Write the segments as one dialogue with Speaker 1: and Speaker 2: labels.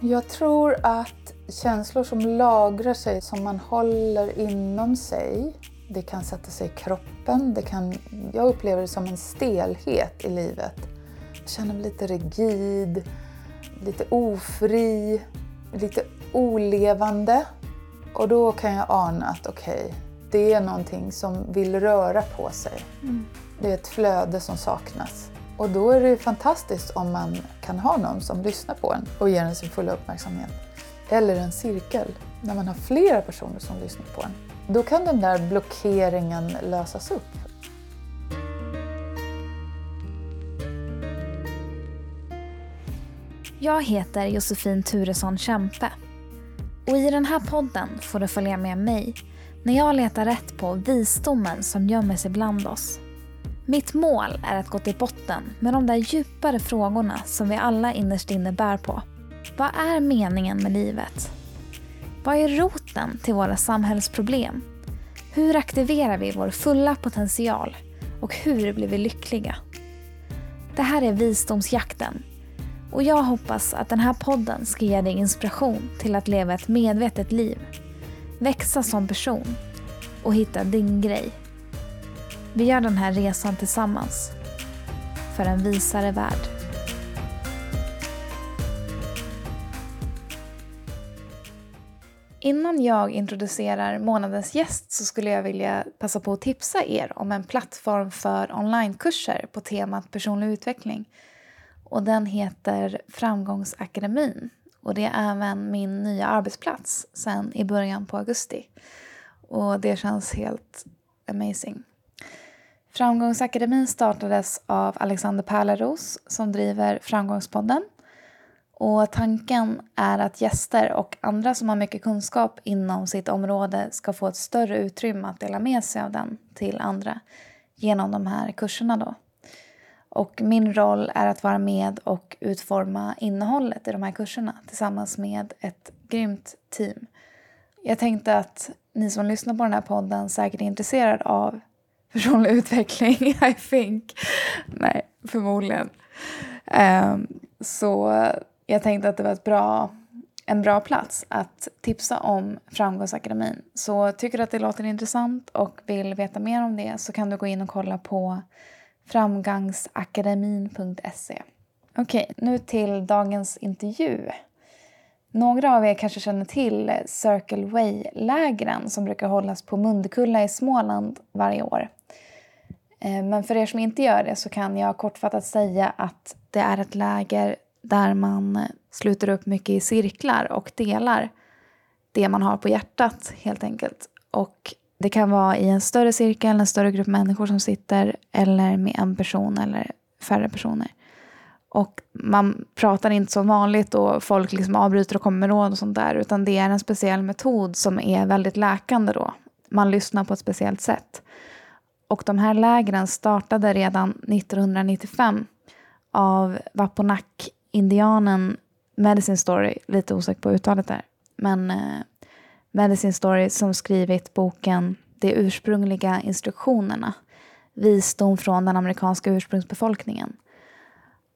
Speaker 1: Jag tror att känslor som lagrar sig, som man håller inom sig, det kan sätta sig i kroppen. Det kan, jag upplever det som en stelhet i livet. Jag känner mig lite rigid, lite ofri, lite olevande. Och då kan jag ana att okej, okay, det är någonting som vill röra på sig. Mm. Det är ett flöde som saknas. Och då är det fantastiskt om man kan ha någon som lyssnar på en och ger en sin fulla uppmärksamhet. Eller en cirkel, när man har flera personer som lyssnar på en. Då kan den där blockeringen lösas upp.
Speaker 2: Jag heter Josefin Turesson Kämpe. Och i den här podden får du följa med mig när jag letar rätt på visdomen som gömmer sig bland oss. Mitt mål är att gå till botten med de där djupare frågorna som vi alla innerst inne bär på. Vad är meningen med livet? Vad är roten till våra samhällsproblem? Hur aktiverar vi vår fulla potential? Och hur blir vi lyckliga? Det här är Visdomsjakten och jag hoppas att den här podden ska ge dig inspiration till att leva ett medvetet liv, växa som person och hitta din grej. Vi gör den här resan tillsammans för en visare värld. Innan jag introducerar månadens gäst så skulle jag vilja passa på att tipsa er om en plattform för onlinekurser på temat personlig utveckling. Och den heter Framgångsakademin. Och det är även min nya arbetsplats sen i början på augusti. Och det känns helt amazing. Framgångsakademin startades av Alexander Pärleros som driver Framgångspodden. Och tanken är att gäster och andra som har mycket kunskap inom sitt område ska få ett större utrymme att dela med sig av den till andra genom de här kurserna. Då. Och min roll är att vara med och utforma innehållet i de här kurserna tillsammans med ett grymt team. Jag tänkte att ni som lyssnar på den här podden säkert är intresserade av personlig utveckling, I think. Nej, förmodligen. Um, så jag tänkte att det var ett bra, en bra plats att tipsa om Framgångsakademin. Så tycker du att det låter intressant och vill veta mer om det så kan du gå in och kolla på framgangsakademin.se. Okej, nu till dagens intervju. Några av er kanske känner till Circle Way-lägren som brukar hållas på Mundekulla i Småland varje år. Eh, men för er som inte gör det så kan jag kortfattat säga att det är ett läger där man sluter upp mycket i cirklar och delar det man har på hjärtat helt enkelt. Och det kan vara i en större cirkel, en större grupp människor som sitter eller med en person eller färre personer. Och man pratar inte som vanligt och folk liksom avbryter och kommer med råd och sånt där. Utan det är en speciell metod som är väldigt läkande då. Man lyssnar på ett speciellt sätt. Och de här lägren startade redan 1995 av Waponak-indianen Medicine Story, lite osäker på uttalet där. Men eh, Medicine Story som skrivit boken De ursprungliga instruktionerna. Visdom från den amerikanska ursprungsbefolkningen.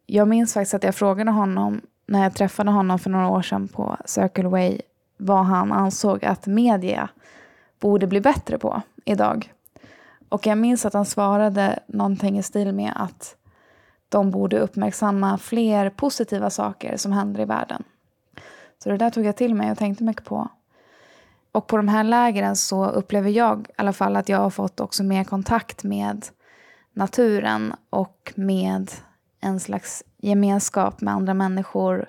Speaker 2: Jag minns faktiskt att jag frågade honom när jag träffade honom för några år sedan på Circle Way vad han ansåg att media borde bli bättre på idag. Och jag minns att han svarade någonting i stil med att de borde uppmärksamma fler positiva saker som händer i världen. Så det där tog jag till mig och tänkte mycket på. Och på de här lägren så upplever jag i alla fall att jag har fått också mer kontakt med naturen och med en slags gemenskap med andra människor.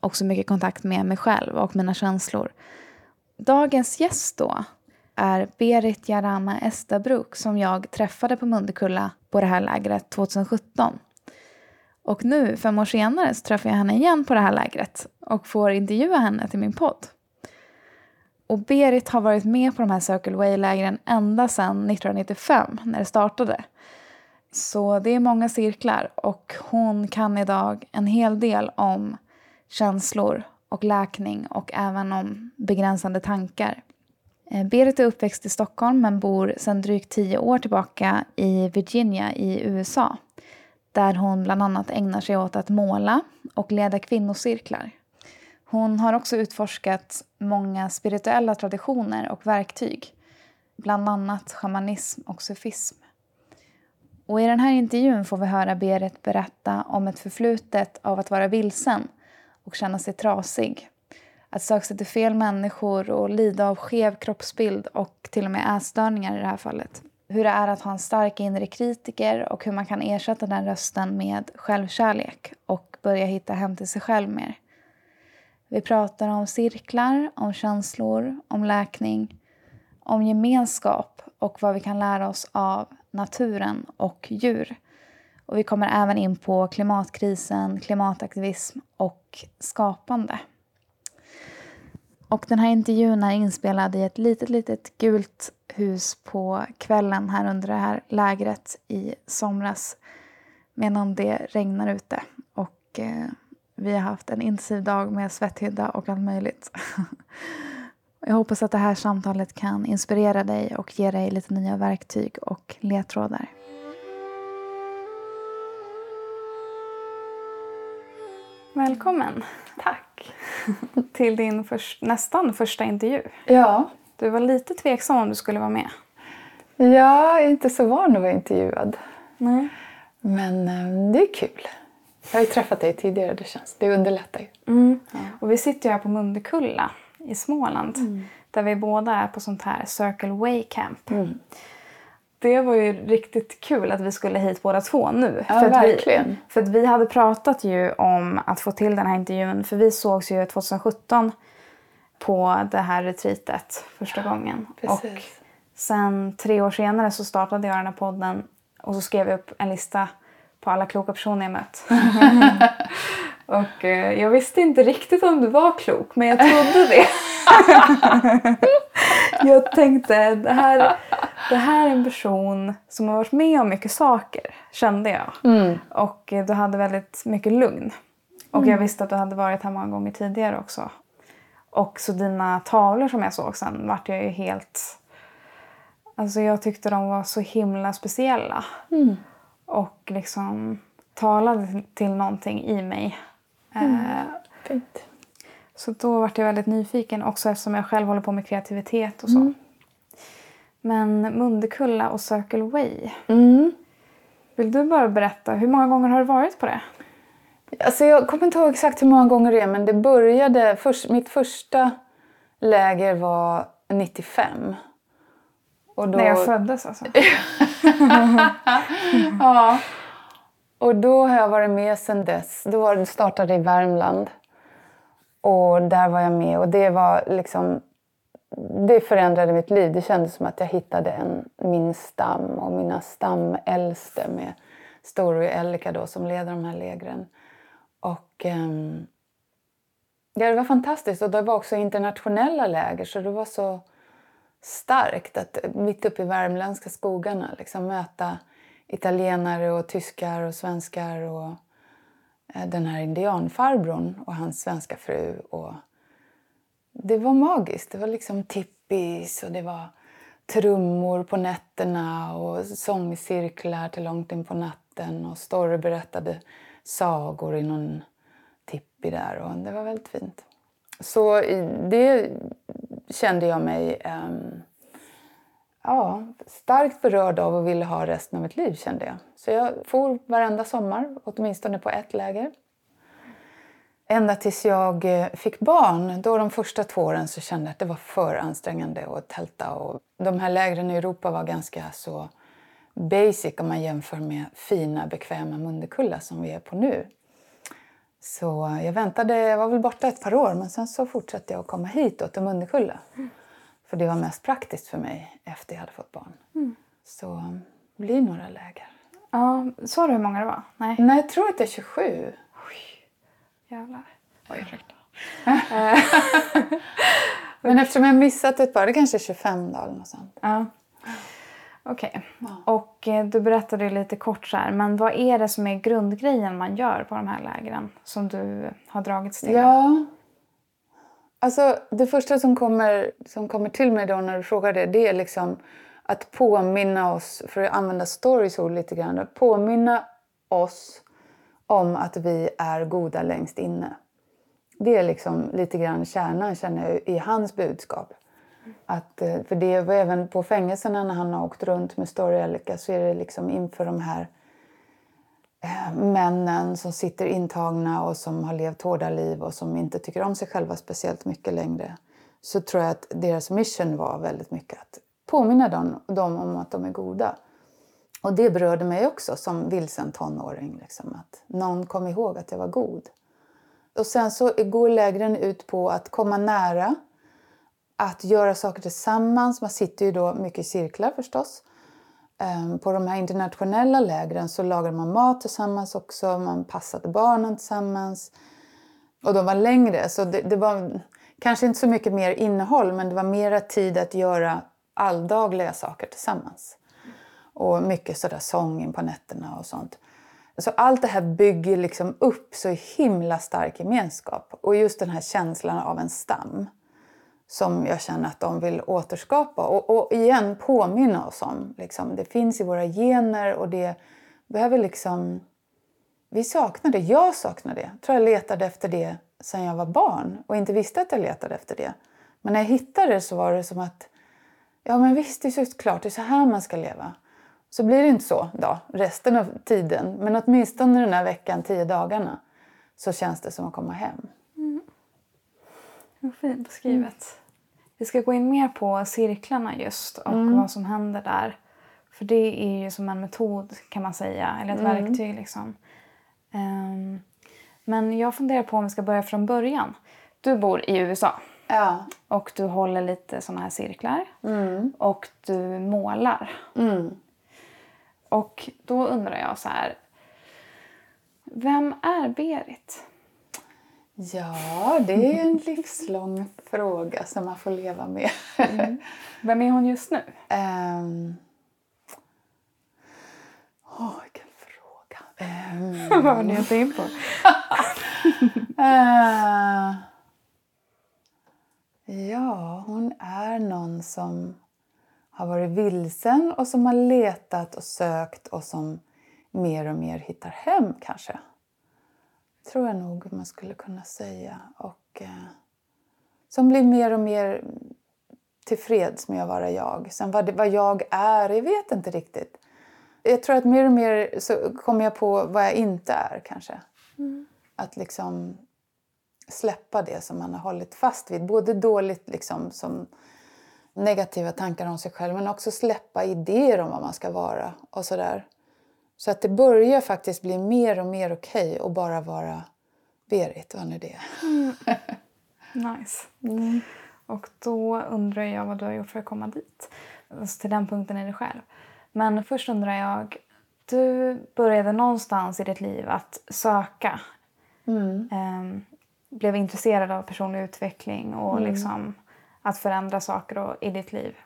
Speaker 2: och så mycket kontakt med mig själv och mina känslor. Dagens gäst då är Berit Jarama Estabruk som jag träffade på Mundekulla på det här lägret 2017. Och nu, fem år senare, så träffar jag henne igen på det här lägret och får intervjua henne till min podd. Och Berit har varit med på de här Circle Way-lägren ända sedan 1995 när det startade. Så det är många cirklar och hon kan idag en hel del om känslor och läkning och även om begränsande tankar. Eh, Berit är uppväxt i Stockholm men bor sedan drygt tio år tillbaka i Virginia i USA. Där hon bland annat ägnar sig åt att måla och leda kvinnocirklar. Hon har också utforskat många spirituella traditioner och verktyg. Bland annat shamanism och sufism. Och I den här intervjun får vi höra Berit berätta om ett förflutet av att vara vilsen och känna sig trasig. Att söka sig till fel människor och lida av skev kroppsbild och till och med ätstörningar i det här fallet. Hur det är att ha en stark inre kritiker och hur man kan ersätta den rösten med självkärlek och börja hitta hem till sig själv mer. Vi pratar om cirklar, om känslor, om läkning, om gemenskap och vad vi kan lära oss av naturen och djur. Och vi kommer även in på klimatkrisen, klimataktivism och skapande. Och den här intervjun är inspelad i ett litet, litet gult hus på kvällen här under det här lägret i somras medan det regnar ute. Och eh, vi har haft en intensiv dag med svetthydda och allt möjligt. Jag hoppas att det här samtalet kan inspirera dig och ge dig lite nya verktyg och ledtrådar. Välkommen.
Speaker 1: Tack.
Speaker 2: Till din först, nästan första intervju.
Speaker 1: Ja.
Speaker 2: Du var lite tveksam om du skulle vara med.
Speaker 1: Jag är inte så van att vara intervjuad.
Speaker 2: Nej.
Speaker 1: Men eh, det är kul. Jag har ju träffat dig tidigare, det känns. Det underlättar ju.
Speaker 2: Mm. Ja. Och vi sitter ju här på Mundekulla i Småland. Mm. Där vi båda är på sånt här Circle Way Camp. Mm. Det var ju riktigt kul att vi skulle hit båda två nu.
Speaker 1: Ja,
Speaker 2: för
Speaker 1: verkligen.
Speaker 2: Vi, för vi hade pratat ju om att få till den här intervjun. För vi sågs ju 2017 på det här retreatet första gången.
Speaker 1: Precis.
Speaker 2: Och sen tre år senare så startade jag den här podden och så skrev jag upp en lista på alla kloka personer jag mött. och eh, jag visste inte riktigt om du var klok, men jag trodde det. jag tänkte, det här, det här är en person som har varit med om mycket saker, kände jag.
Speaker 1: Mm.
Speaker 2: Och eh, du hade väldigt mycket lugn. Och
Speaker 1: Mm.
Speaker 2: jag visste att du hade varit här många gånger tidigare också. Och så dina tavlor som jag såg sen vart jag ju helt... Alltså jag tyckte de var så himla speciella.
Speaker 1: Mm.
Speaker 2: Och liksom talade till någonting i mig.
Speaker 1: Mm.
Speaker 2: Eh,
Speaker 1: Fint.
Speaker 2: så då vart jag väldigt nyfiken också eftersom jag själv håller på med kreativitet och så.
Speaker 1: Mm.
Speaker 2: Men Mundekulla och Circle Way.
Speaker 1: Mm.
Speaker 2: Vill du bara berätta, hur många gånger har du varit på det?
Speaker 1: Alltså jag kommer inte ihåg exakt hur många gånger det är, men det började... Först, mitt första läger var 95. Och då,
Speaker 2: När jag föddes alltså.
Speaker 1: Ja. Och då har jag varit med sedan dess. Då var det startade i Värmland. Och där var jag med och det var liksom... Det förändrade mitt liv. Det kändes som att jag hittade en, min stam och mina stamäldste med Story och Elika då som leder de här lägren. Och ehm, ja, det var fantastiskt och det var också internationella läger så det var så starkt att mitt uppe i värmländska skogarna liksom möta italienare och tyskar och svenskar och eh, den här indianfarbrorn och hans svenska fru. Och det var magiskt. Det var liksom tippis och det var trummor på nätterna och sångcirklar till långt in på natten och Storre berättade sagor i någon tippi där och det var väldigt fint. Så det kände jag mig ehm, ja, starkt berörd av och ville ha resten av mitt liv kände jag. Så jag for varenda sommar, åtminstone på ett läger. Ända tills jag eh, fick barn. Då de första två åren så kände jag att det var för ansträngande att tälta. Och de här lägren i Europa var ganska så basic om man jämför med fina, bekväma Mundekulla som vi är på nu. Så jag väntade, jag var väl borta ett par år men sen så fortsatte jag att komma hit då, till Mundekulla. Mm. För det var mest praktiskt för mig efter jag hade fått barn. Så det blir några läger.
Speaker 2: Ja, sa du hur många det var? Nej.
Speaker 1: Nej, jag tror att det är 27.
Speaker 2: Jävlar. Oj.
Speaker 1: Men eftersom jag missat ett par, det kanske är 25 då eller något sånt.
Speaker 2: Ja. Okej. Och eh, du berättade lite kort så här, men vad är det som är grundgrejen man gör på de här lägren som du har dragits till?
Speaker 1: Ja. Alltså det första som kommer, som kommer till mig då när du frågar det, det är liksom att påminna oss, för att använda stories ord lite grann, att påminna oss om att vi är goda längst inne. Det är liksom lite grann kärnan känner jag, i hans budskap. Att, eh, för det var även på fängelserna när han har åkt runt med Story Elika så är det liksom inför de här Eh, männen som sitter intagna och som har levt hårda liv och som inte tycker om sig själva speciellt mycket längre. Så tror jag att deras mission var väldigt mycket att påminna dem, dem om att de är goda. Och det berörde mig också som vilsen tonåring. Liksom, att någon kom ihåg att jag var god. Och sen så går lägren ut på att komma nära, att göra saker tillsammans. Man sitter ju då mycket i cirklar förstås. Ehm, på de här internationella lägren så lagade man mat tillsammans också, man passade barnen tillsammans. Och de var längre, så det, det var kanske inte så mycket mer innehåll men det var mera tid att göra alldagliga saker tillsammans. Och mycket sådär sång in på nätterna och sånt. Så allt det här bygger liksom upp så himla stark gemenskap. Och just den här känslan av en stam som jag känner att de vill återskapa. Och, och igen påminna oss om. Liksom, det finns i våra gener och det behöver liksom... Vi saknar det. Jag saknar det. Jag tror jag letade efter det sedan jag var barn och inte visste att jag letade efter det. Men när jag hittade det så var det som att ja men visst, det är klart, det är så här man ska leva. Så blir det inte så då, resten av tiden. Men åtminstone den här veckan, tio dagarna, så känns det som att komma hem.
Speaker 2: Vad fint beskrivet. Mm. Vi ska gå in mer på cirklarna just och mm. vad som händer där. För det är ju som en metod kan man säga, eller ett mm. verktyg. Liksom. Um, men jag funderar på om vi ska börja från början. Du bor i USA.
Speaker 1: Ja.
Speaker 2: Och du håller lite såna här cirklar. Mm. Och du målar. Mm. Och då undrar jag så här. Vem är Berit?
Speaker 1: Ja, det är en livslång fråga som man får leva med. Mm.
Speaker 2: Vem är hon just nu?
Speaker 1: Um... Oh, vilken fråga.
Speaker 2: Um... Vad har ni att in på?
Speaker 1: uh... Ja, hon är någon som har varit vilsen och som har letat och sökt och som mer och mer hittar hem kanske. Tror jag nog man skulle kunna säga. Och eh, som blir mer och mer tillfreds med att vara jag. Sen vad, det, vad jag är, jag vet inte riktigt. Jag tror att mer och mer så kommer jag på vad jag inte är kanske. Mm. Att liksom släppa det som man har hållit fast vid. Både dåligt liksom som negativa tankar om sig själv men också släppa idéer om vad man ska vara och sådär. Så att det börjar faktiskt bli mer och mer okej okay att bara vara Berit, vad nu det
Speaker 2: mm. Nice. Mm. Och då undrar jag vad du har gjort för att komma dit. Alltså till den punkten är det själv. Men först undrar jag, du började någonstans i ditt liv att söka. Mm. Um, blev intresserad av personlig utveckling och mm. liksom att förändra saker och, i ditt liv.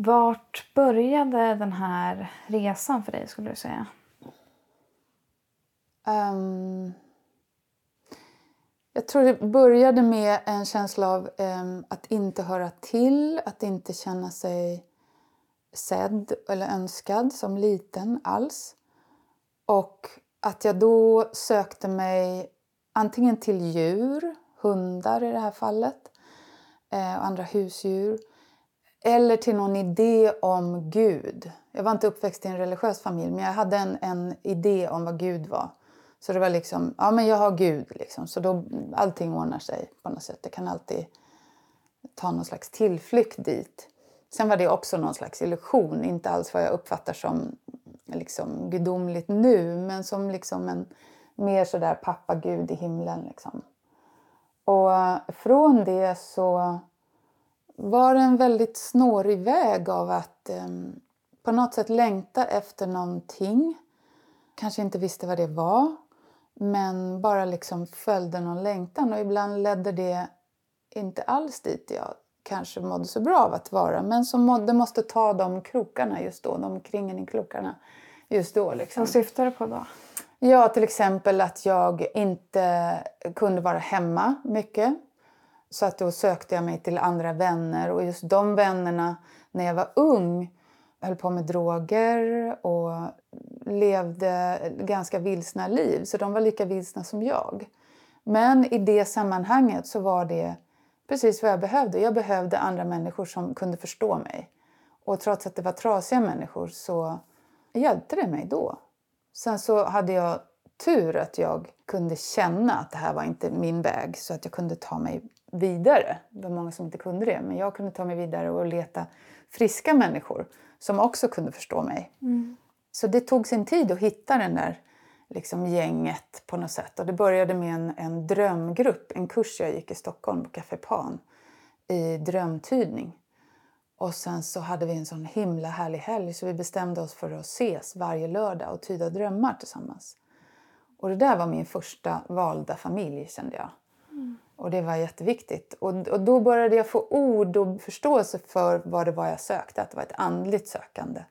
Speaker 2: Vart började den här resan för dig skulle du säga? Um,
Speaker 1: jag tror det började med en känsla av um, att inte höra till, att inte känna sig sedd eller önskad som liten alls. Och att jag då sökte mig antingen till djur, hundar i det här fallet, eh, och andra husdjur. Eller till någon idé om Gud. Jag var inte uppväxt i en religiös familj men jag hade en, en idé om vad Gud var. Så det var liksom, ja men jag har Gud liksom. Så då allting ordnar sig på något sätt. Jag kan alltid ta någon slags tillflykt dit. Sen var det också någon slags illusion, inte alls vad jag uppfattar som liksom gudomligt nu men som liksom en mer sådär pappa Gud i himlen. Liksom. Och eh, från det så var en väldigt snårig väg av att eh, på något sätt längta efter någonting. Kanske inte visste vad det var, men bara liksom följde någon längtan. Och ibland ledde det inte alls dit jag kanske mådde så bra av att vara. Men som mådde, måste ta de krokarna just då, de kringen i krokarna just då. Liksom.
Speaker 2: Vad syftar du på då?
Speaker 1: Ja, till exempel att jag inte kunde vara hemma mycket. Så att då sökte jag mig till andra vänner och just de vännerna när jag var ung höll på med droger och levde ganska vilsna liv. Så de var lika vilsna som jag. Men i det sammanhanget så var det precis vad jag behövde. Jag behövde andra människor som kunde förstå mig. Och trots att det var trasiga människor så hjälpte det mig då. Sen så hade jag tur att jag kunde känna att det här var inte min väg så att jag kunde ta mig vidare. Det var många som inte kunde det, men jag kunde ta mig vidare och leta friska människor som också kunde förstå mig. Mm. Så det tog sin tid att hitta den där liksom, gänget på något sätt. Och det började med en, en drömgrupp, en kurs jag gick i Stockholm på Café Pan i drömtydning. Och sen så hade vi en sån himla härlig helg så vi bestämde oss för att ses varje lördag och tyda drömmar tillsammans. Och det där var min första valda familj kände jag. Och det var jätteviktigt. Och, och då började jag få ord och förståelse för vad det var jag sökte, att det var ett andligt sökande.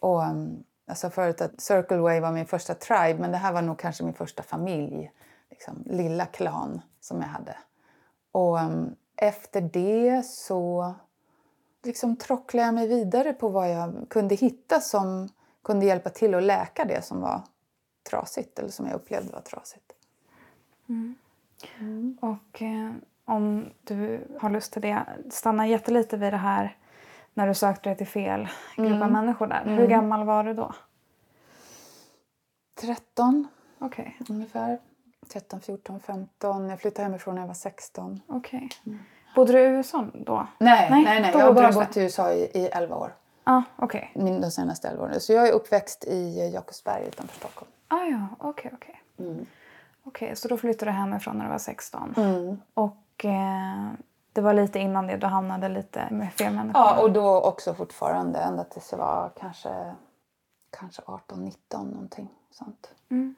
Speaker 1: Och mm, jag sa förut att Circle Way var min första tribe, men det här var nog kanske min första familj. Liksom, lilla klan som jag hade. Och um, efter det så liksom trocklade jag mig vidare på vad jag kunde hitta som kunde hjälpa till att läka det som var trasigt eller som jag upplevde var trasigt.
Speaker 2: Mm. Mm. Och eh, om du har lust till det, stanna jättelite vid det här när du sökte dig till fel grupp av mm. människor där. Hur mm. gammal var du då?
Speaker 1: 13
Speaker 2: okay.
Speaker 1: ungefär. 13, 14, 15. Jag flyttade hemifrån när jag var 16.
Speaker 2: Okay. Mm. Bodde du i USA då?
Speaker 1: Nej, nej, nej. nej. jag har bara bott i USA i, i 11 år.
Speaker 2: Ah, okay.
Speaker 1: de senaste 11 åren. Så jag är uppväxt i Jakobsberg utanför Stockholm.
Speaker 2: Ah, ja, okej, okay, okej. Okay. Mm. Okej, okay, så då flyttade du hemifrån när du var 16. Mm. Och eh, det var lite innan det du hamnade lite med fel människor?
Speaker 1: Ja, och då också fortfarande ända tills jag var kanske, kanske 18, 19 någonting sånt.
Speaker 2: Mm.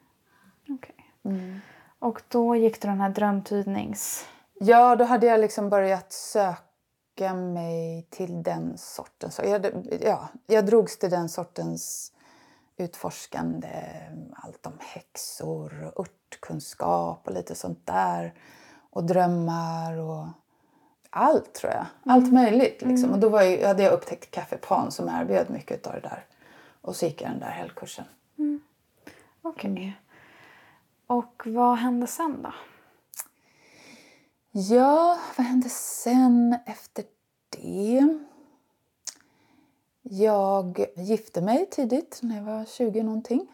Speaker 2: Okej. Okay. Mm. Och då gick du den här drömtydnings...
Speaker 1: Ja, då hade jag liksom börjat söka mig till den sortens... Jag, ja, jag drogs till den sortens utforskande, allt om häxor och örtkunskap och lite sånt där. Och drömmar och allt tror jag. Allt mm. möjligt. Liksom. Mm. Och då var jag, hade jag upptäckt Café Pan som erbjöd mycket av det där. Och så gick jag den där helgkursen.
Speaker 2: Mm. Okej. Okay. Och vad hände sen då?
Speaker 1: Ja, vad hände sen efter det? Jag gifte mig tidigt, när jag var 20 någonting.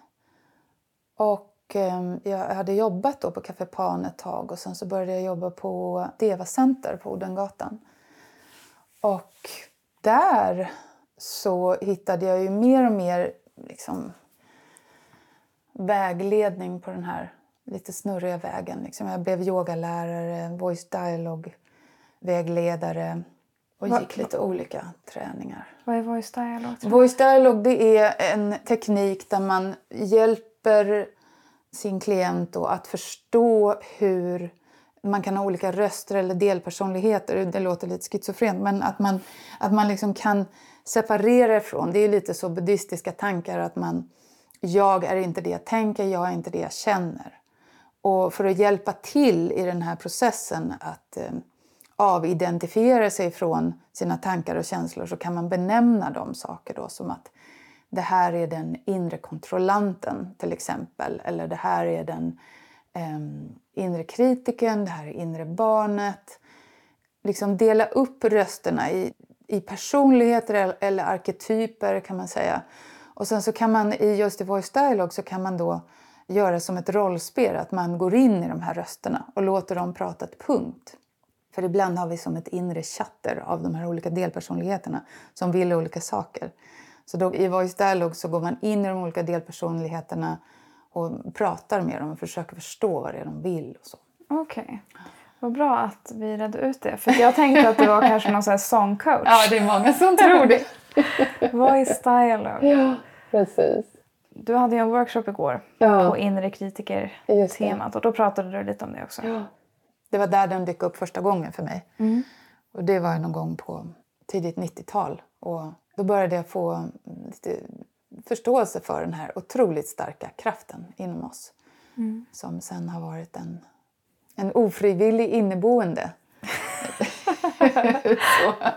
Speaker 1: Och ehm, jag hade jobbat då på Café Pan ett tag och sen så började jag jobba på Deva Center på Odengatan. Och där så hittade jag ju mer och mer liksom, vägledning på den här lite snurriga vägen. Liksom jag blev yogalärare, voice dialogue vägledare och gick lite olika träningar.
Speaker 2: Vad är voice dialogue?
Speaker 1: Voice dialogue det är en teknik där man hjälper sin klient att förstå hur man kan ha olika röster eller delpersonligheter. Det låter lite schizofrent, men att man, att man liksom kan separera ifrån. Det är lite så buddhistiska tankar att man jag är inte det jag tänker, jag är inte det jag känner. Och för att hjälpa till i den här processen att avidentifierar avidentifiera sig från sina tankar och känslor så kan man benämna de saker då som att det här är den inre kontrollanten till exempel. Eller det här är den eh, inre kritiken, det här är inre barnet. Liksom dela upp rösterna i, i personligheter eller arketyper kan man säga. Och sen så kan man i Just the Voice Dialogue så kan man då göra som ett rollspel, att man går in i de här rösterna och låter dem prata ett punkt. För ibland har vi som ett inre chatter av de här olika delpersonligheterna som vill olika saker. Så då, i Voice Dialogue så går man in i de olika delpersonligheterna och pratar med dem och försöker förstå vad det är de vill.
Speaker 2: Okej. Okay. Vad bra att vi redde ut det. För jag tänkte att det var kanske någon sån här sångcoach.
Speaker 1: Ja, det är många som tror det.
Speaker 2: Voice Dialogue.
Speaker 1: Ja, precis.
Speaker 2: Du hade ju en workshop igår ja. på inre kritiker-temat och då pratade du lite om det också. Ja.
Speaker 1: Det var där den dök upp första gången för mig. Mm. Och det var någon gång på tidigt 90-tal. Och då började jag få lite förståelse för den här otroligt starka kraften inom oss. Mm. Som sen har varit en, en ofrivillig inneboende.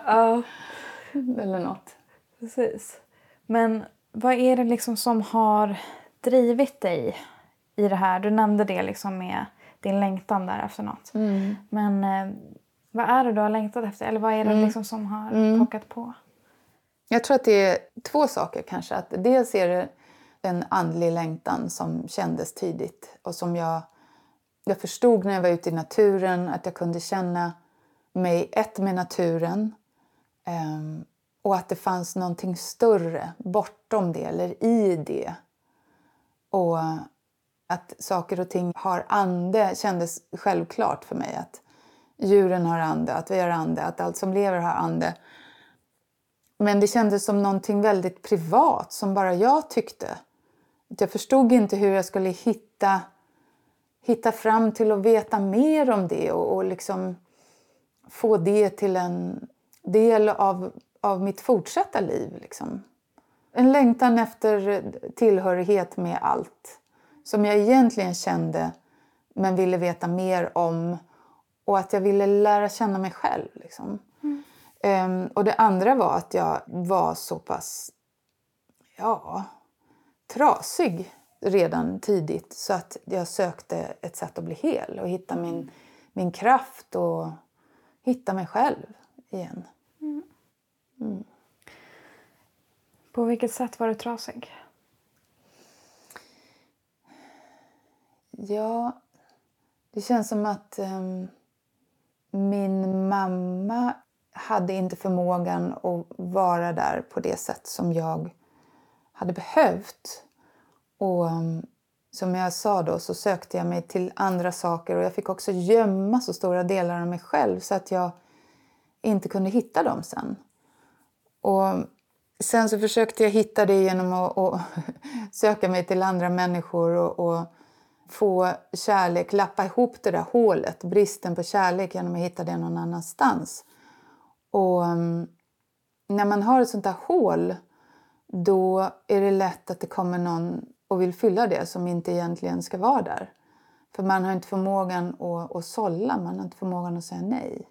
Speaker 1: ja. Eller något.
Speaker 2: Precis. Men vad är det liksom som har drivit dig i det här? Du nämnde det liksom med din längtan där efter något.
Speaker 1: Mm.
Speaker 2: Men eh, vad är det du har längtat efter? Eller vad är det
Speaker 1: Mm.
Speaker 2: liksom som har
Speaker 1: Mm.
Speaker 2: pockat på?
Speaker 1: Jag tror att det är två saker kanske. Att dels är det en andlig längtan som kändes tidigt och som jag, jag förstod när jag var ute i naturen att jag kunde känna mig ett med naturen ehm, och att det fanns någonting större bortom det eller i det. Och att saker och ting har ande kändes självklart för mig. Att djuren har ande, att vi har ande, att allt som lever har ande. Men det kändes som någonting väldigt privat som bara jag tyckte. Jag förstod inte hur jag skulle hitta, hitta fram till att veta mer om det och, och liksom få det till en del av, av mitt fortsatta liv. Liksom. En längtan efter tillhörighet med allt som jag egentligen kände men ville veta mer om och att jag ville lära känna mig själv. Liksom. Ehm, och det andra var att jag var så pass ja, trasig redan tidigt så att jag sökte ett sätt att bli hel och hitta min, min kraft och hitta mig själv igen.
Speaker 2: På vilket sätt var du trasig?
Speaker 1: Ja, det känns som att um, min mamma hade inte förmågan att vara där på det sätt som jag hade behövt. Och um, som jag sa då så sökte jag mig till andra saker och jag fick också gömma så stora delar av mig själv så att jag inte kunde hitta dem sen. Och sen så försökte jag hitta det genom att, att söka mig till andra människor och, och få kärlek, lappa ihop det där hålet, bristen på kärlek genom att hitta det någon annanstans. Och mm, när man har ett sånt där hål då är det lätt att det kommer någon och vill fylla det som inte egentligen ska vara där. För man har inte förmågan att, att sålla, man har inte förmågan att säga nej.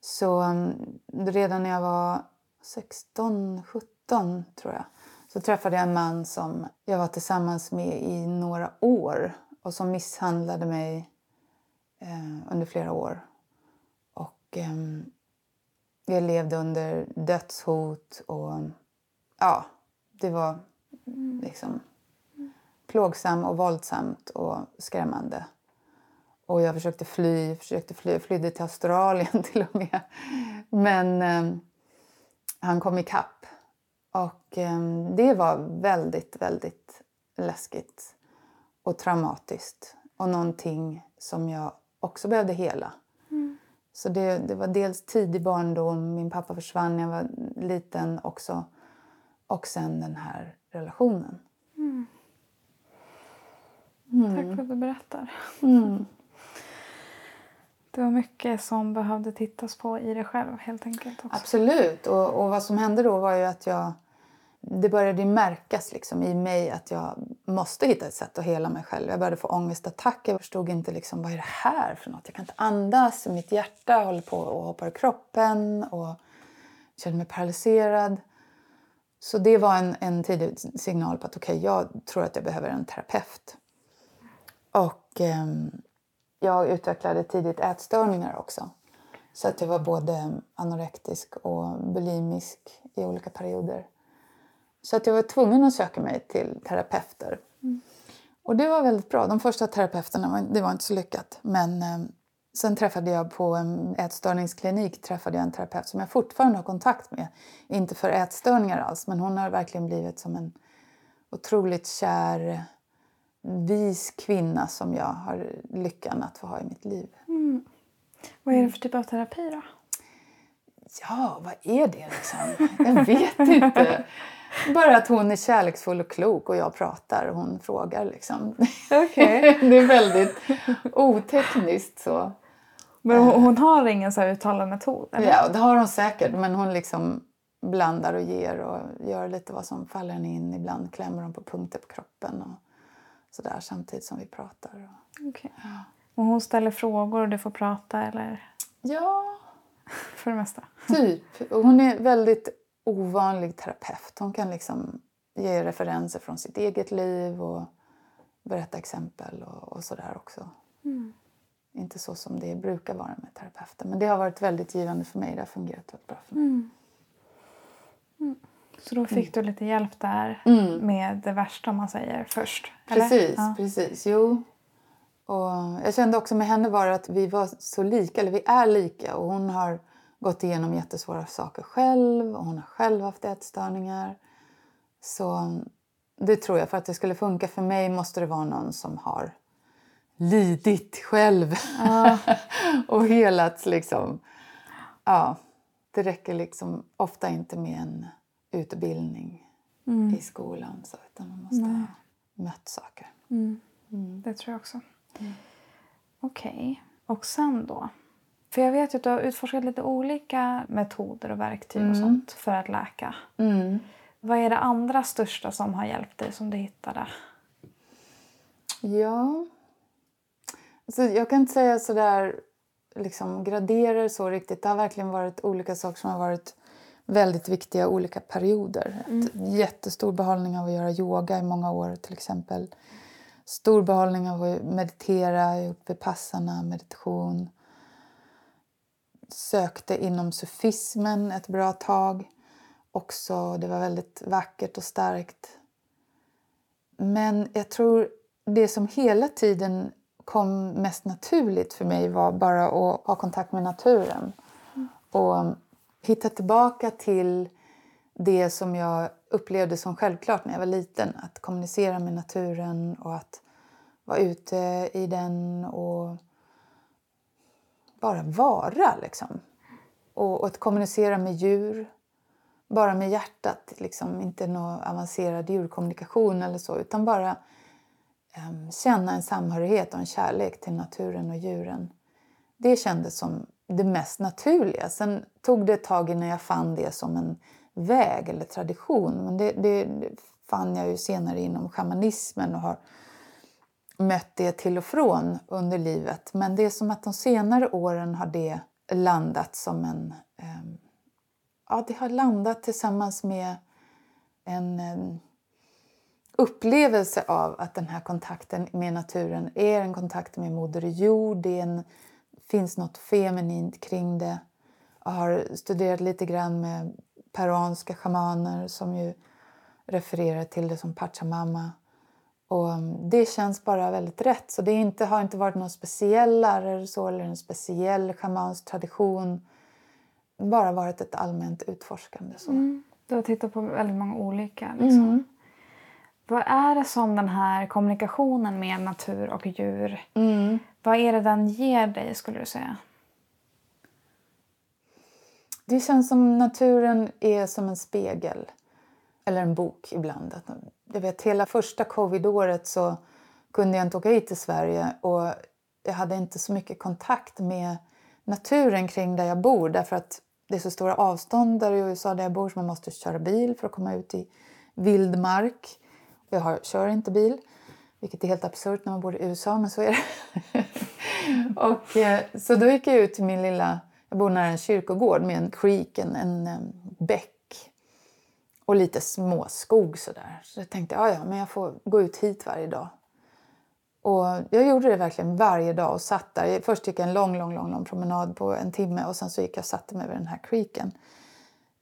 Speaker 1: Så mm, redan när jag var 16, 17 tror jag så träffade jag en man som jag var tillsammans med i några år och som misshandlade mig eh, under flera år. Och eh, jag levde under dödshot och ja, det var liksom plågsamt och våldsamt och skrämmande. Och jag försökte fly, försökte fly, jag flydde till Australien till och med. Men eh, han kom ikapp. Och eh, det var väldigt, väldigt läskigt och traumatiskt. Och någonting som jag också behövde hela. Så det, det var dels tidig barndom, min pappa försvann när jag var liten också. Och sen den här relationen.
Speaker 2: Tack för att du berättar.
Speaker 1: Mm.
Speaker 2: Det var mycket som behövde tittas på i dig själv helt enkelt. Också.
Speaker 1: Absolut. Och, och vad som hände då var ju att jag... Det började märkas liksom i mig att jag måste hitta ett sätt att hela mig själv. Jag började få ångestattacker. Jag förstod inte liksom, vad är det här för något. Jag kan inte andas. Mitt hjärta håller på och hoppar i kroppen. Och jag kände mig paralyserad. Så det var en, en tidig signal på att okej, jag tror att jag behöver en terapeut. Och Eh, jag utvecklade tidigt ätstörningar också. Så att jag var både anorektisk och bulimisk i olika perioder. Så att jag var tvungen att söka mig till terapeuter. Och det var väldigt bra. De första terapeuterna var, det var inte så lyckat. Men eh, sen träffade jag på en ätstörningsklinik träffade jag en terapeut som jag fortfarande har kontakt med. Inte för ätstörningar alls, men hon har verkligen blivit som en otroligt kär, vis kvinna som jag har lyckan att få ha i mitt liv.
Speaker 2: Vad är det för typ av terapi då?
Speaker 1: Ja, vad är det liksom? Jag vet inte. Bara att hon är kärleksfull och klok och jag pratar och hon frågar liksom.
Speaker 2: Okej.
Speaker 1: Det är väldigt otekniskt så.
Speaker 2: Men hon, hon har ingen så här uttalad metod? Eller?
Speaker 1: Ja, det har hon säkert men hon liksom blandar och ger och gör lite vad som faller henne in. Ibland klämmer hon på punkter på kroppen och sådär samtidigt som vi pratar.
Speaker 2: Okej. Och hon ställer frågor och du får prata eller?
Speaker 1: Ja,
Speaker 2: För det mesta.
Speaker 1: Typ. Och Hon är väldigt ovanlig terapeut. Hon kan liksom ge referenser från sitt eget liv och berätta exempel och, och sådär också. Mm. Inte så som det brukar vara med terapeuter. Men det har varit väldigt givande för mig. Det har fungerat väldigt bra för mig.
Speaker 2: Mm. Mm. Så då fick du lite hjälp där mm. med det värsta om man säger först?
Speaker 1: Precis, ja. precis. Jo. Och jag kände också med henne var att vi var så lika, eller vi är lika. Och hon har gått igenom jättesvåra saker själv och hon har själv haft ätstörningar. Så det tror jag, för att det skulle funka för mig måste det vara någon som har lidit själv ja. och helats liksom. Ja, det räcker liksom ofta inte med en utbildning mm. i skolan så, utan man måste Nej. ha mött saker.
Speaker 2: Mm. Mm. Det tror jag också. Mm. Okej, okay. och sen då? För jag vet att du har utforskat lite olika metoder och verktyg och mm. sånt för att läka. Mm. Vad är det andra största som har hjälpt dig som du hittade?
Speaker 1: Ja, alltså jag kan inte säga sådär liksom graderar så riktigt. Det har verkligen varit olika saker som har varit väldigt viktiga olika perioder. Mm. Jättestor behållning av att göra yoga i många år till exempel. Stor behållning av att meditera, uppe passarna, meditation. Sökte inom sufismen ett bra tag. Också, det var väldigt vackert och starkt. Men jag tror det som hela tiden kom mest naturligt för mig var bara att ha kontakt med naturen. Mm. Och hitta tillbaka till det som jag upplevde som självklart när jag var liten. Att kommunicera med naturen och att vara ute i den och bara vara. Liksom. Och, och att kommunicera med djur, bara med hjärtat. Liksom. Inte någon avancerad djurkommunikation eller så, utan bara um, känna en samhörighet och en kärlek till naturen och djuren. Det kändes som det mest naturliga. Sen tog det ett tag innan jag fann det som en väg eller tradition. Men det, det, fann jag ju senare inom shamanismen och har mött det till och från under livet. Men det är som att de senare åren har det landat som en... Ehm, ja, det har landat tillsammans med en, ehm, upplevelse av att den här kontakten med naturen är en kontakt med Moder Jord. Det en, finns något feminint kring det. Jag har studerat lite grann med peruanska shamaner som ju refererar till det som Pachamama. Och um, det känns bara väldigt rätt. Så det inte, har inte varit någon speciell lärare så, eller en speciell schamansk tradition. Bara varit ett allmänt utforskande. Så. Mm.
Speaker 2: Du har tittat på väldigt många olika. Liksom. Mm. Vad är det som den här kommunikationen med natur och djur, mm vad är det den ger dig skulle du säga?
Speaker 1: Det känns som naturen är som en spegel. Eller en bok ibland. Jag vet, hela första covidåret så kunde jag inte åka hit till Sverige och jag hade inte så mycket kontakt med naturen kring där jag bor därför att det är så stora avstånd där i USA där jag bor så man måste köra bil för att komma ut i vildmark. Jag har, kör inte bil, vilket är helt absurt när man bor i USA, men så är det. och, eh, så då gick jag ut till min lilla... Jag bor nära en kyrkogård med en creek, en, en, en bäck och lite småskog sådär. Så jag tänkte ja, ja, men jag får gå ut hit varje dag. Och jag gjorde det verkligen varje dag och satt där. Först gick jag en lång, lång, lång, lång promenad på en timme och sen så gick jag och satte mig vid den här creeken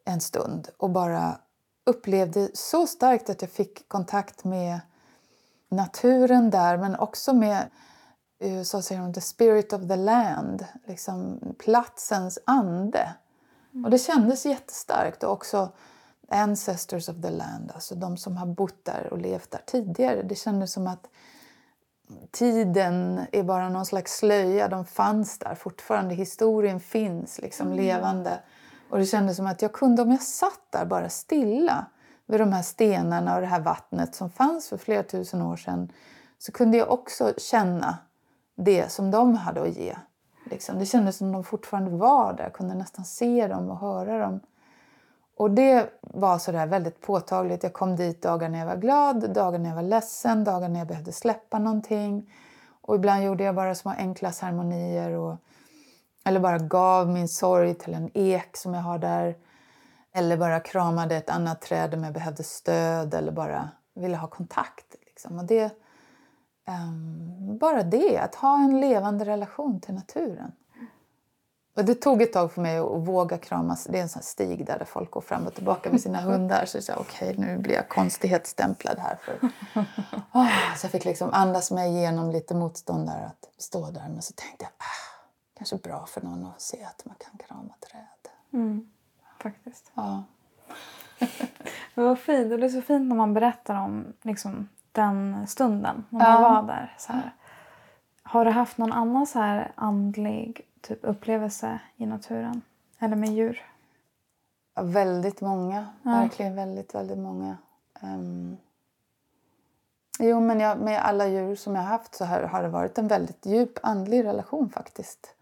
Speaker 1: en stund och bara upplevde så starkt att jag fick kontakt med naturen där men också med så säger de, the spirit of the land, liksom platsens ande. Mm. Och det kändes jättestarkt. Och också ancestors of the land, alltså de som har bott där och levt där tidigare. Det kändes som att tiden är bara någon slags slöja. De fanns där fortfarande. Historien finns liksom mm. levande. Och det kändes som att jag kunde, om jag satt där bara stilla vid de här stenarna och det här vattnet som fanns för flera tusen år sedan så kunde jag också känna det som de hade att ge. Liksom. Det kändes som de fortfarande var där. Jag kunde nästan se dem och höra dem. Och det var så där väldigt påtagligt. Jag kom dit dagar när jag var glad, dagar när jag var ledsen, dagar när jag behövde släppa någonting. Och ibland gjorde jag bara små enkla ceremonier och eller bara gav min sorg till en ek som jag har där. Eller bara kramade ett annat träd om jag behövde stöd eller bara ville ha kontakt. Liksom. Och det um, bara det, att ha en levande relation till naturen. Och det tog ett tag för mig att våga kramas. Det är en sån stig där folk går fram och tillbaka med sina hundar. Så jag sa okej, okay, nu blir jag konstighetsstämplad här. För... Oh, så jag fick liksom andas mig igenom lite motstånd där att stå där. Men så tänkte jag, ah, kanske bra för någon att se att man kan krama träd.
Speaker 2: Mm, faktiskt.
Speaker 1: Ja.
Speaker 2: Men vad fint. Och det är så fint när man berättar om liksom, den stunden, när man ja. var där. Så här. Har du haft någon annan så här andlig typ upplevelse i naturen? Eller med djur?
Speaker 1: Ja, väldigt många. Ja. Verkligen väldigt, väldigt många. Um... Jo, men jag, med alla djur som jag har haft så har, har det varit en väldigt djup andlig relation faktiskt.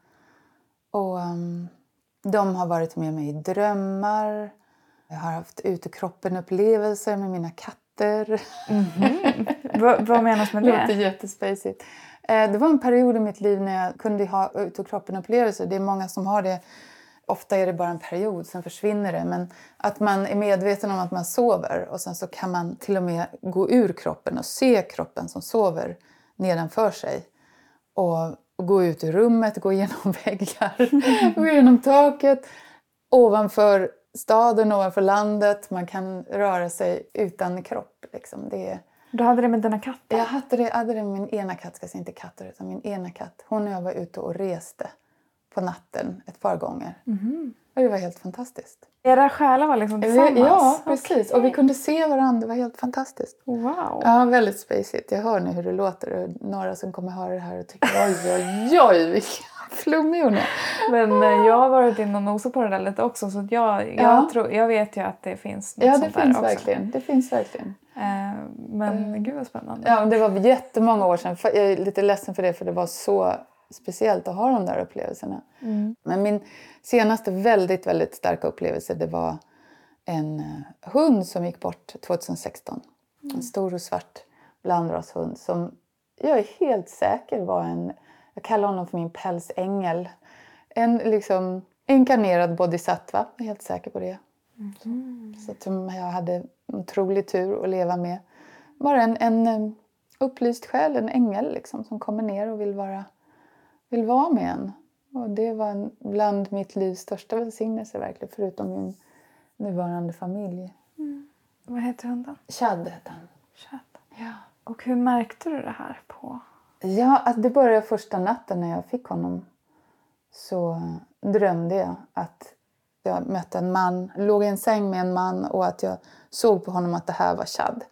Speaker 1: Och um, de har varit med mig i drömmar. Jag har haft utekroppen-upplevelser med mina katter.
Speaker 2: Mm -hmm. vad, vad menas med det?
Speaker 1: Det låter jättespacigt. Eh, det var en period i mitt liv när jag kunde ha utekroppen-upplevelser. Det är många som har det. Ofta är det bara en period, sen försvinner det. Men att man är medveten om att man sover och sen så kan man till och med gå ur kroppen och se kroppen som sover nedanför sig. Och, och gå ut ur rummet, gå igenom väggar, gå igenom taket, ovanför staden, ovanför landet. Man kan röra sig utan kropp. Liksom. Det,
Speaker 2: du hade det med dina katter?
Speaker 1: Jag hade det, hade det med min ena katt, ska säga inte katter, utan min ena katt. Hon och jag var ute och reste på natten ett par gånger.
Speaker 2: Mm.
Speaker 1: Och det var helt fantastiskt.
Speaker 2: Era själar var liksom tillsammans?
Speaker 1: Ja, precis. Okay. Och vi kunde se varandra. Det var helt fantastiskt.
Speaker 2: Wow.
Speaker 1: Ja, väldigt spacigt. Jag hör nu hur det låter. Och några som kommer höra det här och tycker oj, oj, oj, vilken flummig hon är.
Speaker 2: Men eh, jag har varit inne och nosat på det där lite också. Så jag, jag, ja. tror, jag vet ju att det finns något
Speaker 1: ja, det finns
Speaker 2: där
Speaker 1: verkligen. Det finns verkligen.
Speaker 2: Eh, men mm. gud vad spännande.
Speaker 1: Ja, det var jättemånga år sedan. Jag är lite ledsen för det för det var så speciellt att ha de där upplevelserna.
Speaker 2: Mm.
Speaker 1: Men min senaste väldigt, väldigt starka upplevelse det var en eh, hund som gick bort 2016. Mm. En stor och svart blandrashund som jag är helt säker var en, jag kallar honom för min pälsängel. En liksom inkarnerad bodhisattva, jag är helt säker på det.
Speaker 2: Mm.
Speaker 1: Så att jag hade otrolig tur att leva med. Bara en, en eh, upplyst själ, en ängel liksom, som kommer ner och vill vara, vill vara med en. Och det var bland mitt livs största välsignelse verkligen, förutom min nuvarande familj.
Speaker 2: Mm. Vad heter hunden?
Speaker 1: Chad hette han.
Speaker 2: Chad.
Speaker 1: Ja.
Speaker 2: Och hur märkte du det här på?
Speaker 1: Ja, alltså det började första natten när jag fick honom. Så drömde jag att jag mötte en man, låg i en säng med en man och att jag såg på honom att det här var Chad.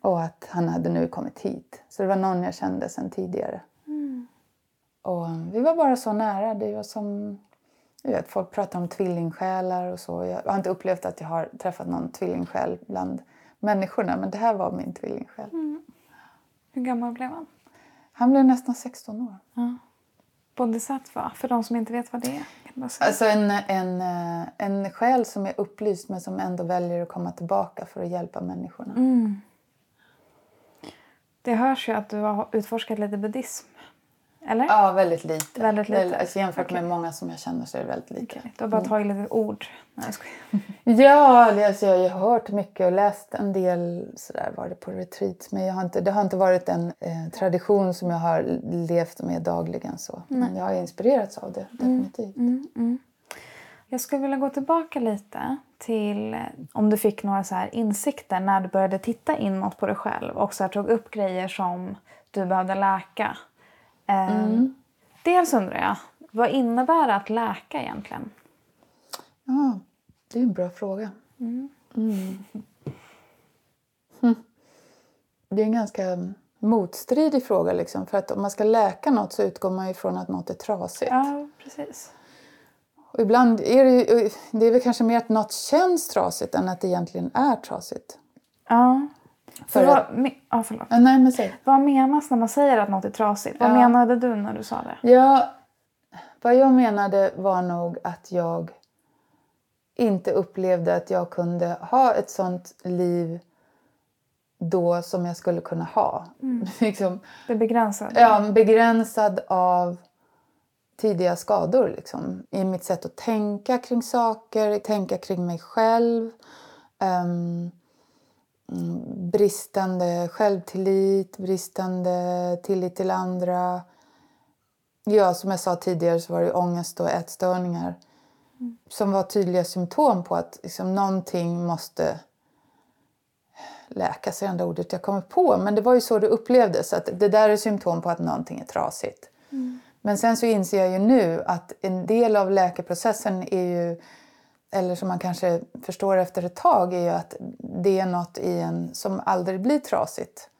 Speaker 1: Och att han hade nu kommit hit. Så det var någon jag kände sedan tidigare. Och vi var bara så nära. Det var som... Jag vet, folk pratar om tvillingsjälar och så. Jag har inte upplevt att jag har träffat någon tvillingsjäl bland människorna. Men det här var min tvillingsjäl.
Speaker 2: Mm. Hur gammal blev han?
Speaker 1: Han blev nästan 16 år.
Speaker 2: Ja. Bodhisattva, för de som inte vet vad det är?
Speaker 1: Alltså en, en, eh, en själ som är upplyst men som ändå väljer att komma tillbaka för att hjälpa människorna.
Speaker 2: Mm. Det hörs ju att du har utforskat lite buddhism. Eller?
Speaker 1: Ja, väldigt lite.
Speaker 2: Väldigt lite.
Speaker 1: Alltså, jämfört okay. med många som jag känner så är det väldigt lite. Okay.
Speaker 2: Du har bara mm. tagit lite ord. Nej,
Speaker 1: jag ja, det, alltså, jag har hört mycket och läst en del sådär var det på retreat. Men jag har inte, det har inte varit en eh, tradition som jag har levt med dagligen. Så. Mm. Men jag har inspirerats av det, definitivt.
Speaker 2: Mm, mm, jag skulle vilja gå tillbaka lite till om du fick några så här insikter när du började titta inåt på dig själv och så tog upp grejer som du behövde läka.
Speaker 1: Mm.
Speaker 2: Dels undrar jag, vad innebär det att läka egentligen?
Speaker 1: Ja, det är en bra fråga.
Speaker 2: Mm.
Speaker 1: Mm. Det är en ganska motstridig fråga. Liksom, för att om man ska läka något så utgår man ifrån att något är trasigt.
Speaker 2: Ja, precis.
Speaker 1: Och ibland är det, det är väl kanske mer att något känns trasigt än att det egentligen är trasigt.
Speaker 2: Ja. För vad, me, ja, förlåt.
Speaker 1: Ja, nej, men säg.
Speaker 2: vad menas när man säger att något är trasigt? Vad menade du när du sa det?
Speaker 1: Ja, vad jag menade var nog att jag inte upplevde att jag kunde ha ett sånt liv då som jag skulle kunna ha.
Speaker 2: Mm.
Speaker 1: liksom,
Speaker 2: det är begränsad?
Speaker 1: Ja, begränsad av tidiga skador. Liksom, I mitt sätt att tänka kring saker, tänka kring mig själv. Um, bristande självtillit, bristande tillit till andra. Ja, som jag sa tidigare så var det ångest och ätstörningar mm. som var tydliga symptom på att liksom, någonting måste läkas, är det ordet jag kommer på. Men det var ju så det upplevdes, att det där är symptom på att någonting är trasigt. Mm. Men sen så inser jag ju nu att en del av läkeprocessen är ju, eller som man kanske förstår efter ett tag, är ju att det är något i en som aldrig blir trasigt.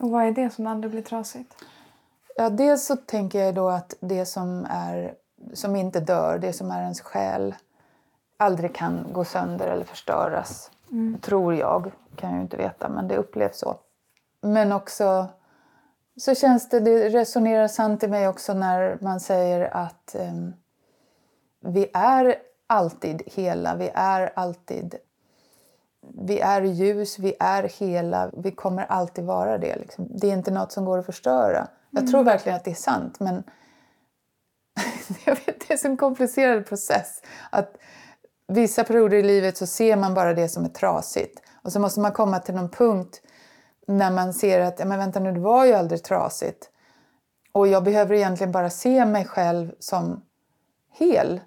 Speaker 2: Och vad är det som aldrig blir trasigt?
Speaker 1: Ja, dels så tänker jag då att det som, är, som inte dör, det som är ens själ, aldrig kan gå sönder eller förstöras. Mm. Tror jag, kan jag ju inte veta, men det upplevs så. Men också så känns det, det resonerar sant i mig också när man säger att um, vi är alltid hela, vi är alltid vi är ljus, vi är hela, vi kommer alltid vara det. Liksom. Det är inte något som går att förstöra. Mm. Jag tror verkligen att det är sant men jag vet, det är en så komplicerad process. Att vissa perioder i livet så ser man bara det som är trasigt och så måste man komma till någon punkt när man ser att ja, men vänta nu, det var ju aldrig trasigt. Och jag behöver egentligen bara se mig själv som hel.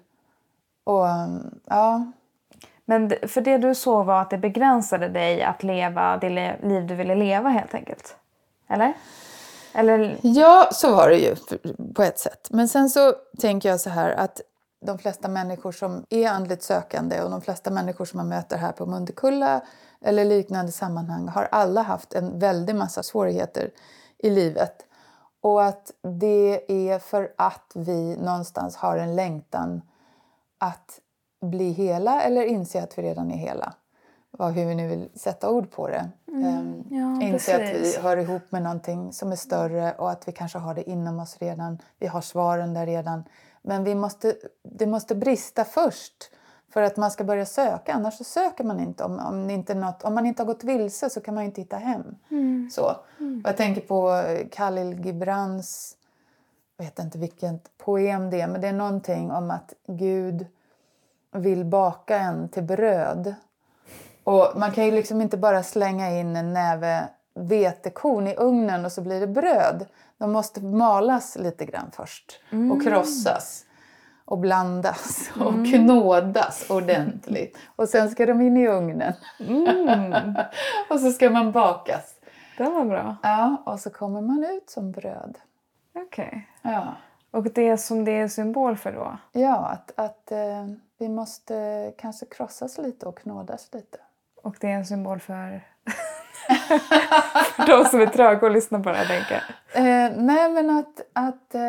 Speaker 1: Och ehm, ja...
Speaker 2: Men för det du såg var att det begränsade dig att leva det liv du ville leva helt enkelt? Eller? Eller...
Speaker 1: Ja, så var det ju på ett sätt. Men sen så tänker jag så här att de flesta människor som är andligt sökande och de flesta människor som man möter här på Mundekulla eller liknande sammanhang har alla haft en väldig massa svårigheter i livet. Och att det är för att vi någonstans har en längtan att bli hela eller inse att vi redan är hela. Hur vi nu vill sätta ord på det. Mm, ehm, ja, inse att vi hör ihop med någonting som är större och att vi kanske har det inom oss redan. Vi har svaren där redan. Men vi måste, det måste brista först för att man ska börja söka. Annars så söker man inte. Om, om, inte något, om man inte har gått vilse så kan man inte hitta hem. Mm. Så. Mm. jag tänker på Khalil Gibrans, jag vet inte vilket poem det är, men det är någonting om att Gud vill baka en till bröd. Och man kan ju liksom inte bara slänga in en näve vetekorn i ugnen och så blir det bröd. De måste malas lite grann först mm. och krossas och blandas och mm. knådas ordentligt. Och sen ska de in i ugnen. Mm. och så ska man bakas.
Speaker 2: Det var bra.
Speaker 1: Ja, och så kommer man ut som bröd.
Speaker 2: Okej. Okay. Ja. Och det som det är symbol för då?
Speaker 1: Ja, att, att eh, vi måste kanske krossas lite och knådas lite.
Speaker 2: Och det är en symbol för? för de som är tröga att lyssna på det här, tänker
Speaker 1: eh, Nej, men att, att eh,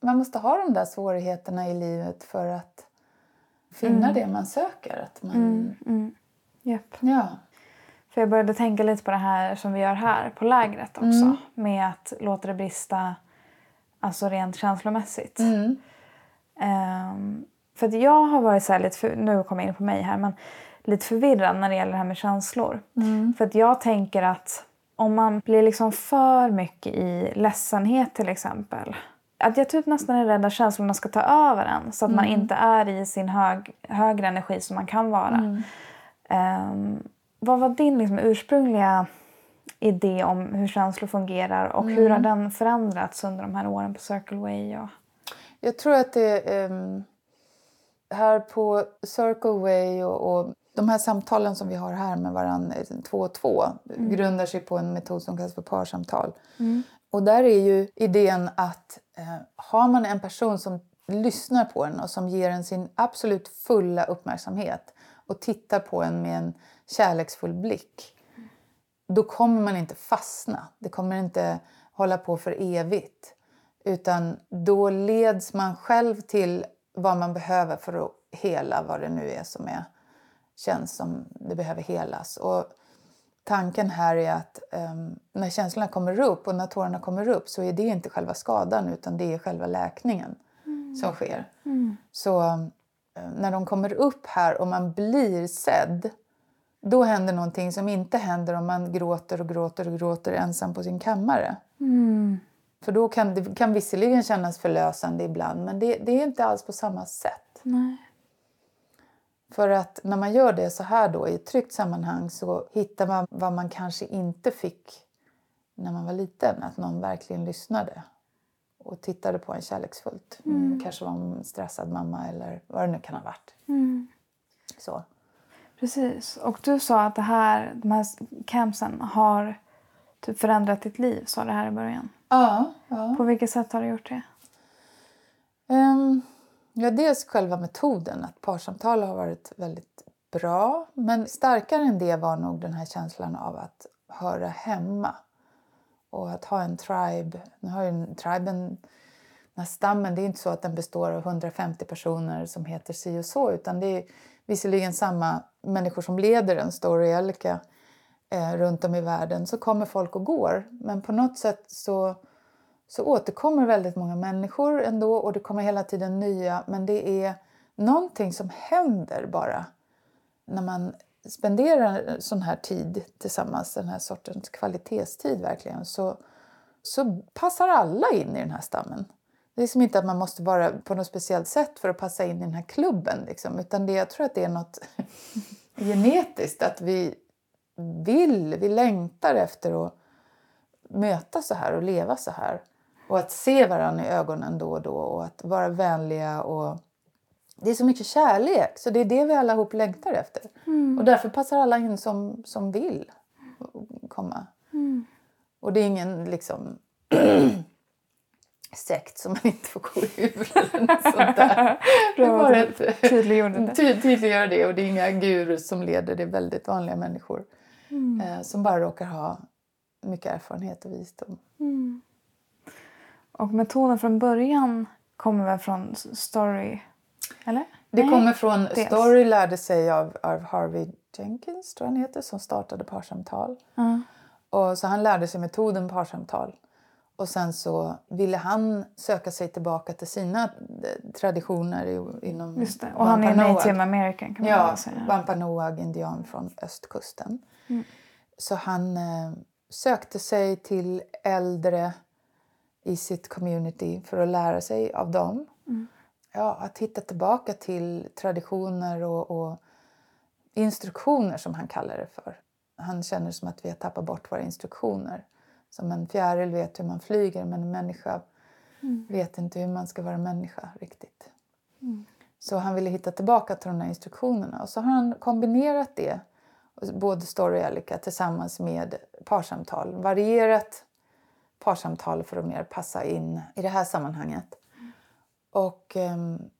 Speaker 1: man måste ha de där svårigheterna i livet för att finna mm. det man söker. Att man... Mm, mm.
Speaker 2: Yep. Ja. För jag började tänka lite på det här som vi gör här på lägret också. Mm. Med att låta det brista alltså rent känslomässigt. Um, för jag har varit så lite, för, nu kommer jag in på mig här, men lite förvirrad när det gäller det här med känslor. Mm. För att jag tänker att om man blir liksom för mycket i ledsenhet till exempel att jag typ nästan är rädd att känslorna ska ta över en så att mm. man inte är i sin hög, högre energi som man kan vara. Mm. Um, vad var din liksom, ursprungliga idé om hur känslor fungerar och mm. hur har den förändrats under de här åren på Circle Way? Och...
Speaker 1: Jag tror att det um, här på Circle Way och, och, de här samtalen som vi har här med varandra två och två mm. grundar sig på en metod som kallas för parsamtal. Mm. Och där är ju idén att eh, har man en person som lyssnar på en och som ger en sin absolut fulla uppmärksamhet och tittar på en med en kärleksfull blick då kommer man inte fastna. Det kommer inte hålla på för evigt. Utan då leds man själv till vad man behöver för att hela vad det nu är som är, känns som det behöver helas. Och tanken här är att um, när känslorna kommer upp och när tårarna kommer upp så är det inte själva skadan utan det är själva läkningen mm. som sker. Mm. Så um, när de kommer upp här och man blir sedd då händer någonting som inte händer om man gråter och gråter och gråter ensam på sin kammare. Mm. För då kan det kan visserligen kännas förlösande ibland men det, det är inte alls på samma sätt.
Speaker 2: Nej.
Speaker 1: För att när man gör det så här då i ett tryggt sammanhang så hittar man vad man kanske inte fick när man var liten. Att någon verkligen lyssnade och tittade på en kärleksfullt. Mm. Kanske var en stressad mamma eller vad det nu kan ha varit. Mm. Så.
Speaker 2: Precis. Och du sa att det här, de här campsen har typ förändrat ditt liv, sa det här i början.
Speaker 1: Ja. ja.
Speaker 2: På vilket sätt har det gjort det?
Speaker 1: Um, ja, dels själva metoden, att parsamtal har varit väldigt bra. Men starkare än det var nog den här känslan av att höra hemma. Och att ha en tribe. Nu har ju en triben, den här stammen, det är inte så att den består av 150 personer som heter si och så, utan det är visserligen samma människor som leder en story Elka eh, runt om i världen så kommer folk och går. Men på något sätt så, så återkommer väldigt många människor ändå och det kommer hela tiden nya. Men det är någonting som händer bara när man spenderar sån här tid tillsammans, den här sortens kvalitetstid verkligen, så, så passar alla in i den här stammen. Det är som inte att man måste vara på något speciellt sätt för att passa in i den här klubben. Liksom. Utan det, jag tror att det är något genetiskt, att vi vill, vi längtar efter att möta så här och leva så här. Och att se varandra i ögonen då och då och att vara vänliga. Och... Det är så mycket kärlek, så det är det vi allihop längtar efter. Mm. Och därför passar alla in som, som vill komma. Mm. Och det är ingen liksom sekt som man inte får gå ur. sånt där.
Speaker 2: Bra att tydliggöra
Speaker 1: det. Och det är inga gurus som leder, det är väldigt vanliga människor mm. eh, som bara råkar ha mycket erfarenhet och visdom. Mm.
Speaker 2: Och metoden från början kommer väl från Story? Eller?
Speaker 1: Det Nej, kommer från dels. Story lärde sig av, av Harvey Jenkins, tror han heter, som startade parsamtal. Mm. Och så han lärde sig metoden parsamtal. Och sen så ville han söka sig tillbaka till sina eh, traditioner inom
Speaker 2: Just det. Och han är native american kan man
Speaker 1: ja,
Speaker 2: säga.
Speaker 1: Wampanoag indian från östkusten. Mm. Så han eh, sökte sig till äldre i sitt community för att lära sig av dem. Mm. Ja, att hitta tillbaka till traditioner och, och, instruktioner som han kallar det för. Han känner som att vi har tappat bort våra instruktioner. Som en fjäril vet hur man flyger men en människa mm. vet inte hur man ska vara människa riktigt. Mm. Så han ville hitta tillbaka till de här instruktionerna och så har han kombinerat det, både story och Elika, tillsammans med parsamtal. Varierat parsamtal för att mer passa in i det här sammanhanget. Mm. Och um,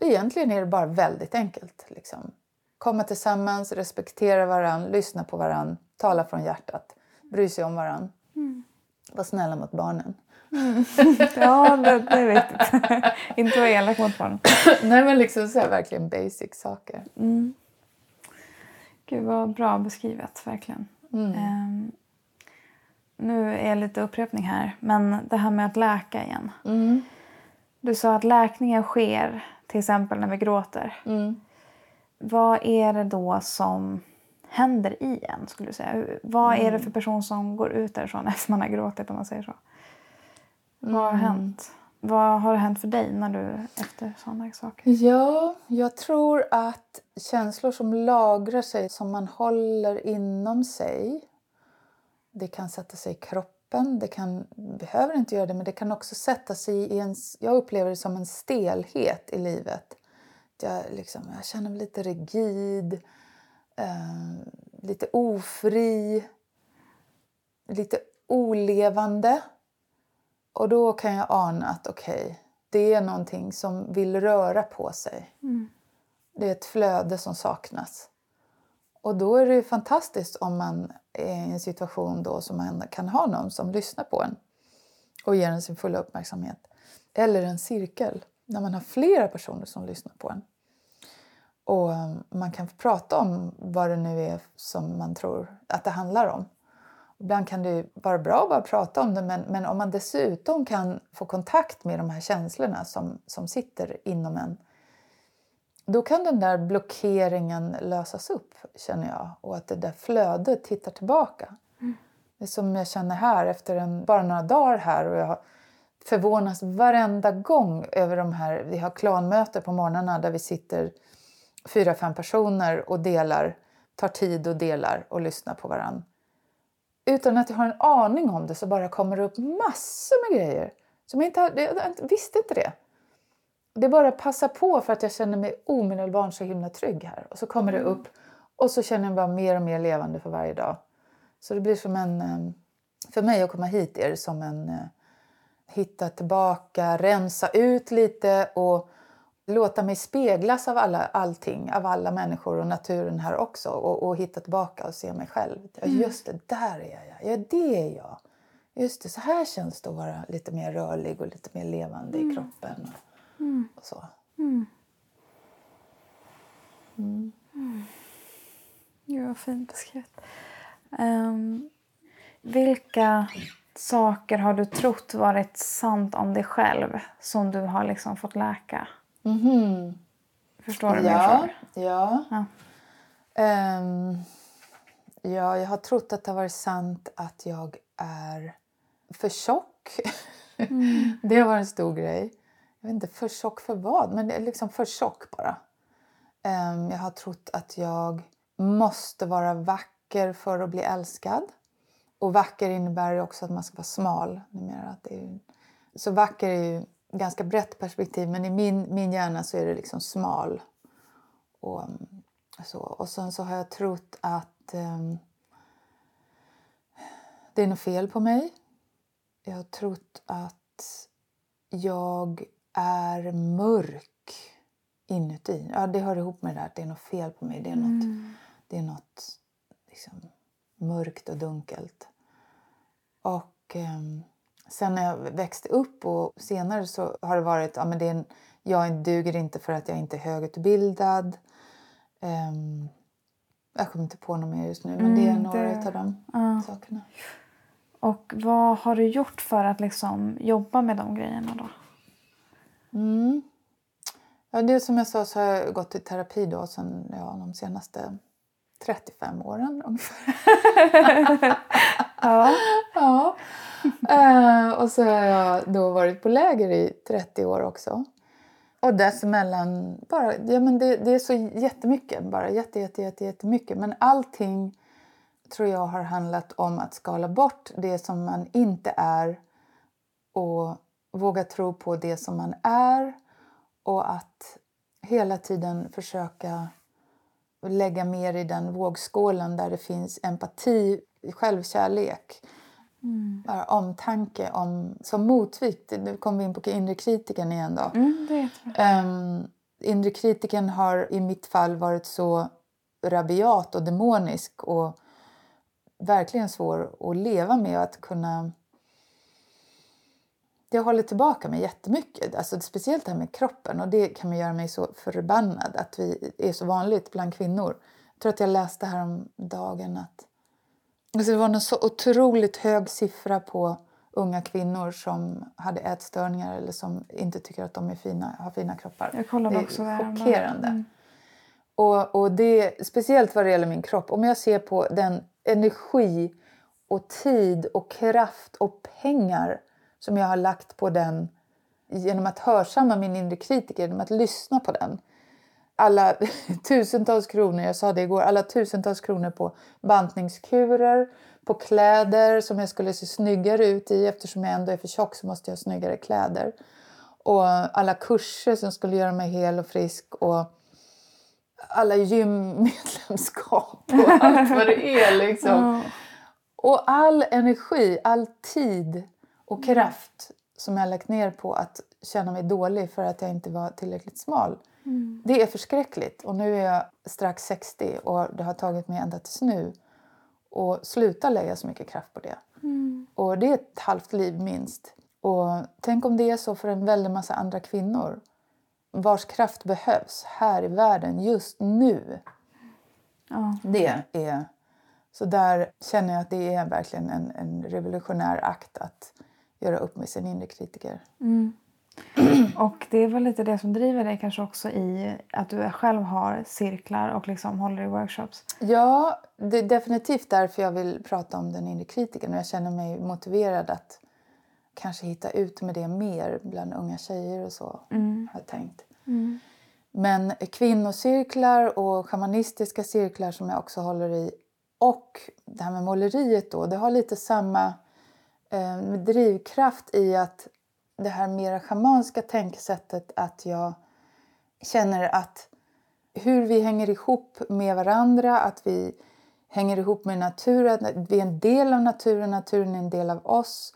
Speaker 1: egentligen är det bara väldigt enkelt. Liksom. Komma tillsammans, respektera varandra, lyssna på varandra, tala från hjärtat, bry sig om varandra. Mm. Var snälla mot barnen.
Speaker 2: Mm. Ja, det, det är viktigt. Inte vara elak mot barnen.
Speaker 1: Nej, men liksom så här, verkligen basic saker. Mm.
Speaker 2: Gud, vad bra beskrivet, verkligen. Mm. Um, nu är jag lite upprepning här, men det här med att läka igen. Mm. Du sa att läkningen sker till exempel när vi gråter. Mm. Vad är det då som händer i en? skulle du säga? Vad är det mm. för person som går ut därifrån efter man har gråtit? om man säger så? Vad har mm. hänt? Vad har hänt för dig när du efter sådana saker?
Speaker 1: Ja, jag tror att känslor som lagrar sig, som man håller inom sig det kan sätta sig i kroppen, det kan, behöver inte göra det, men det kan också sätta sig i en... Jag upplever det som en stelhet i livet. Jag, liksom, jag känner mig lite rigid, eh, lite ofri, lite olevande. Och då kan jag ana att okej, okay, det är någonting som vill röra på sig. Mm. Det är ett flöde som saknas. Och då är det fantastiskt om man är i en situation då som man kan ha någon som lyssnar på en och ger en sin fulla uppmärksamhet. Eller en cirkel, när man har flera personer som lyssnar på en. Och man kan prata om vad det nu är som man tror att det handlar om. Ibland kan det vara bra att bara prata om det men, men om man dessutom kan få kontakt med de här känslorna som, som sitter inom en då kan den där blockeringen lösas upp, känner jag. Och att det där flödet tittar tillbaka. Mm. Det är som jag känner här efter en, bara några dagar här och jag förvånas varenda gång över de här... Vi har klanmöten på morgnarna där vi sitter fyra, fem personer och delar, tar tid och delar och lyssnar på varandra. Utan att jag har en aning om det så bara kommer det upp massor med grejer. Som jag, inte, jag visste inte det. Det bara passar på för att jag känner mig omedelbart så himla trygg här. Och så kommer det upp och så känner jag mig bara mer och mer levande för varje dag. Så det blir som en... Eh, för mig att komma hit är det som en... Eh, hitta tillbaka, rensa ut lite och låta mig speglas av alla, allting, av alla människor och naturen här också och, och hitta tillbaka och se mig själv. Ja, mm. just det, där är jag. Ja, det är jag. Just det, så här känns det att vara lite mer rörlig och lite mer levande mm. i kroppen. Och, mm. och så. Mm.
Speaker 2: Mm. Ja, fint beskrivet. Um, vilka saker har du trott varit sant om dig själv som du har liksom fått läka? Mm-hmm. Förstår du
Speaker 1: ja, min fråga? Ja. Ja. Um, ja, jag har trott att det har varit sant att jag är för tjock. Mm. det varit en stor grej. Jag vet inte, för tjock för vad? Men det är liksom för tjock bara. Um, jag har trott att jag måste vara vacker för att bli älskad. Och vacker innebär ju också att man ska vara smal numera. Det är så vacker är ju ganska brett perspektiv men i min, min hjärna så är det liksom smal. Och, så. och sen så har jag trott att um, det är något fel på mig. Jag har trott att jag är mörk inuti. Ja, det hör ihop med det där att det är något fel på mig. Det är något, mm. det är något liksom, mörkt och dunkelt. Och um, sen när jag växte upp och senare så har det varit ja, men det är en, jag duger inte för att jag inte är högutbildad. Um, jag kommer inte på något mer just nu, men mm, det är mm, några det... av de uh. sakerna.
Speaker 2: Och vad har du gjort för att liksom jobba med de grejerna då?
Speaker 1: Mm. Ja, det som jag sa så har jag gått i terapi då sen, ja, de senaste 35 åren ungefär. ja. ja. Uh, och så har jag då varit på läger i 30 år också. Och dessemellan, bara, ja, men det, det är så jättemycket. Bara jätte, jätte, jätte, jättemycket. Men allting tror jag har handlat om att skala bort det som man inte är och våga tro på det som man är och att hela tiden försöka lägga mer i den vågskålen där det finns empati, självkärlek, mm. bara omtanke om, som motvikt. Nu kommer vi in på inre kritiken igen. Då.
Speaker 2: Mm, det
Speaker 1: um, inre kritiken har i mitt fall varit så rabiat och demonisk och verkligen svår att leva med att kunna det håller tillbaka mig jättemycket. Alltså, speciellt det här med kroppen. Och Det kan man göra mig så förbannad att vi är så vanligt bland kvinnor. Jag tror att jag läste här om dagen att alltså, det var en så otroligt hög siffra på unga kvinnor som hade ätstörningar eller som inte tycker att de är fina, har fina kroppar.
Speaker 2: Jag kollade
Speaker 1: det är
Speaker 2: också
Speaker 1: chockerande. Mm. Och, och det, speciellt vad det gäller min kropp. Om jag ser på den energi och tid och kraft och pengar som jag har lagt på den genom att hörsamma min inre kritiker, genom att lyssna på den. Alla tusentals kronor, jag sa det igår, alla tusentals kronor på bantningskurer, på kläder som jag skulle se snyggare ut i. Eftersom jag ändå är för tjock så måste jag ha snyggare kläder. Och alla kurser som skulle göra mig hel och frisk. Och alla gymmedlemskap och allt vad det är. Liksom. Och all energi, all tid och kraft som jag lagt ner på att känna mig dålig för att jag inte var tillräckligt smal. Mm. Det är förskräckligt. Och nu är jag strax 60 och det har tagit mig ända tills nu att sluta lägga så mycket kraft på det. Mm. Och det är ett halvt liv minst. Och tänk om det är så för en väldig massa andra kvinnor vars kraft behövs här i världen just nu. Ja. Det är... Så där känner jag att det är verkligen en, en revolutionär akt att göra upp med sin inre kritiker. Mm.
Speaker 2: Och det är väl lite det som driver dig kanske också i att du själv har cirklar och liksom håller i workshops?
Speaker 1: Ja, det är definitivt därför jag vill prata om den inre kritiken och jag känner mig motiverad att kanske hitta ut med det mer bland unga tjejer och så, mm. har jag tänkt. Mm. Men kvinnocirklar och shamanistiska cirklar som jag också håller i och det här med måleriet då, det har lite samma eh, drivkraft i att det här mera schamanska tänkesättet att jag känner att hur vi hänger ihop med varandra, att vi hänger ihop med naturen, att vi är en del av naturen, naturen är en del av oss.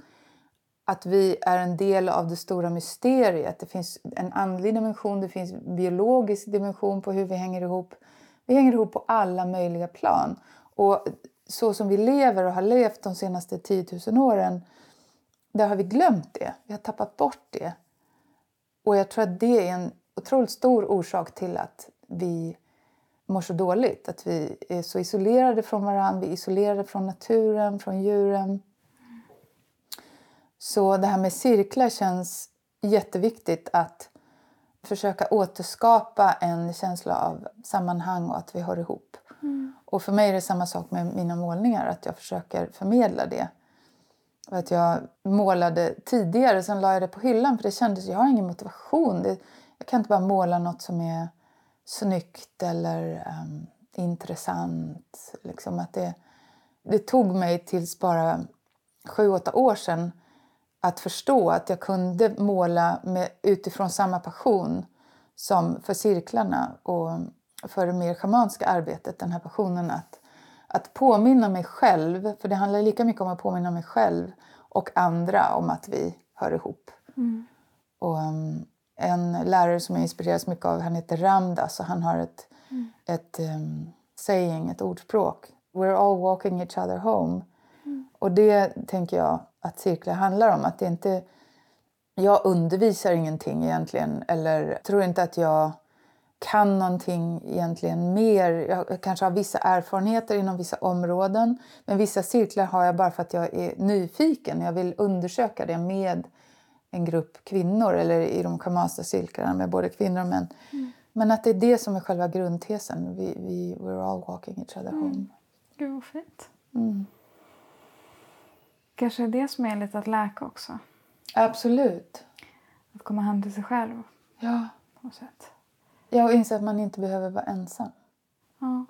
Speaker 1: Att vi är en del av det stora mysteriet. Det finns en andlig dimension, det finns en biologisk dimension på hur vi hänger ihop. Vi hänger ihop på alla möjliga plan. Och så som vi lever och har levt de senaste 10 000 åren, där har vi glömt det. Vi har tappat bort det. Och jag tror att det är en otroligt stor orsak till att vi mår så dåligt. Att vi är så isolerade från varandra, vi är isolerade från naturen, från djuren. Så det här med cirklar känns jätteviktigt att försöka återskapa en känsla av sammanhang och att vi hör ihop. Mm. Och för mig är det samma sak med mina målningar, att jag försöker förmedla det. Att jag målade tidigare, sen la jag det på hyllan för det kändes, jag har ingen motivation. Det, jag kan inte bara måla något som är snyggt eller um, intressant. Liksom att det, det tog mig tills bara sju, åtta år sedan att förstå att jag kunde måla med, utifrån samma passion som för cirklarna och för det mer schamanska arbetet. Den här passionen att, att påminna mig själv, för det handlar lika mycket om att påminna mig själv och andra om att vi hör ihop. Mm. Och, um, en lärare som jag inspireras mycket av han heter Ramdas och han har ett, mm. ett um, saying, ett ordspråk. We're all walking each other home. Mm. Och det tänker jag att cirklar handlar om. Att det inte, jag undervisar ingenting egentligen eller tror inte att jag kan någonting egentligen mer. Jag kanske har vissa erfarenheter inom vissa områden men vissa cirklar har jag bara för att jag är nyfiken. Jag vill undersöka det med en grupp kvinnor eller i de cirklarna med både kvinnor och män. Mm. Men att det är det som är själva grundtesen. Vi, vi, we're all walking each other mm. home.
Speaker 2: Gud vad fint. Mm. Kanske är det som är lite att läka också.
Speaker 1: Absolut.
Speaker 2: Att komma hem till sig själv.
Speaker 1: Ja.
Speaker 2: På något sätt.
Speaker 1: Ja, och inse att man inte behöver vara ensam.
Speaker 2: Ja.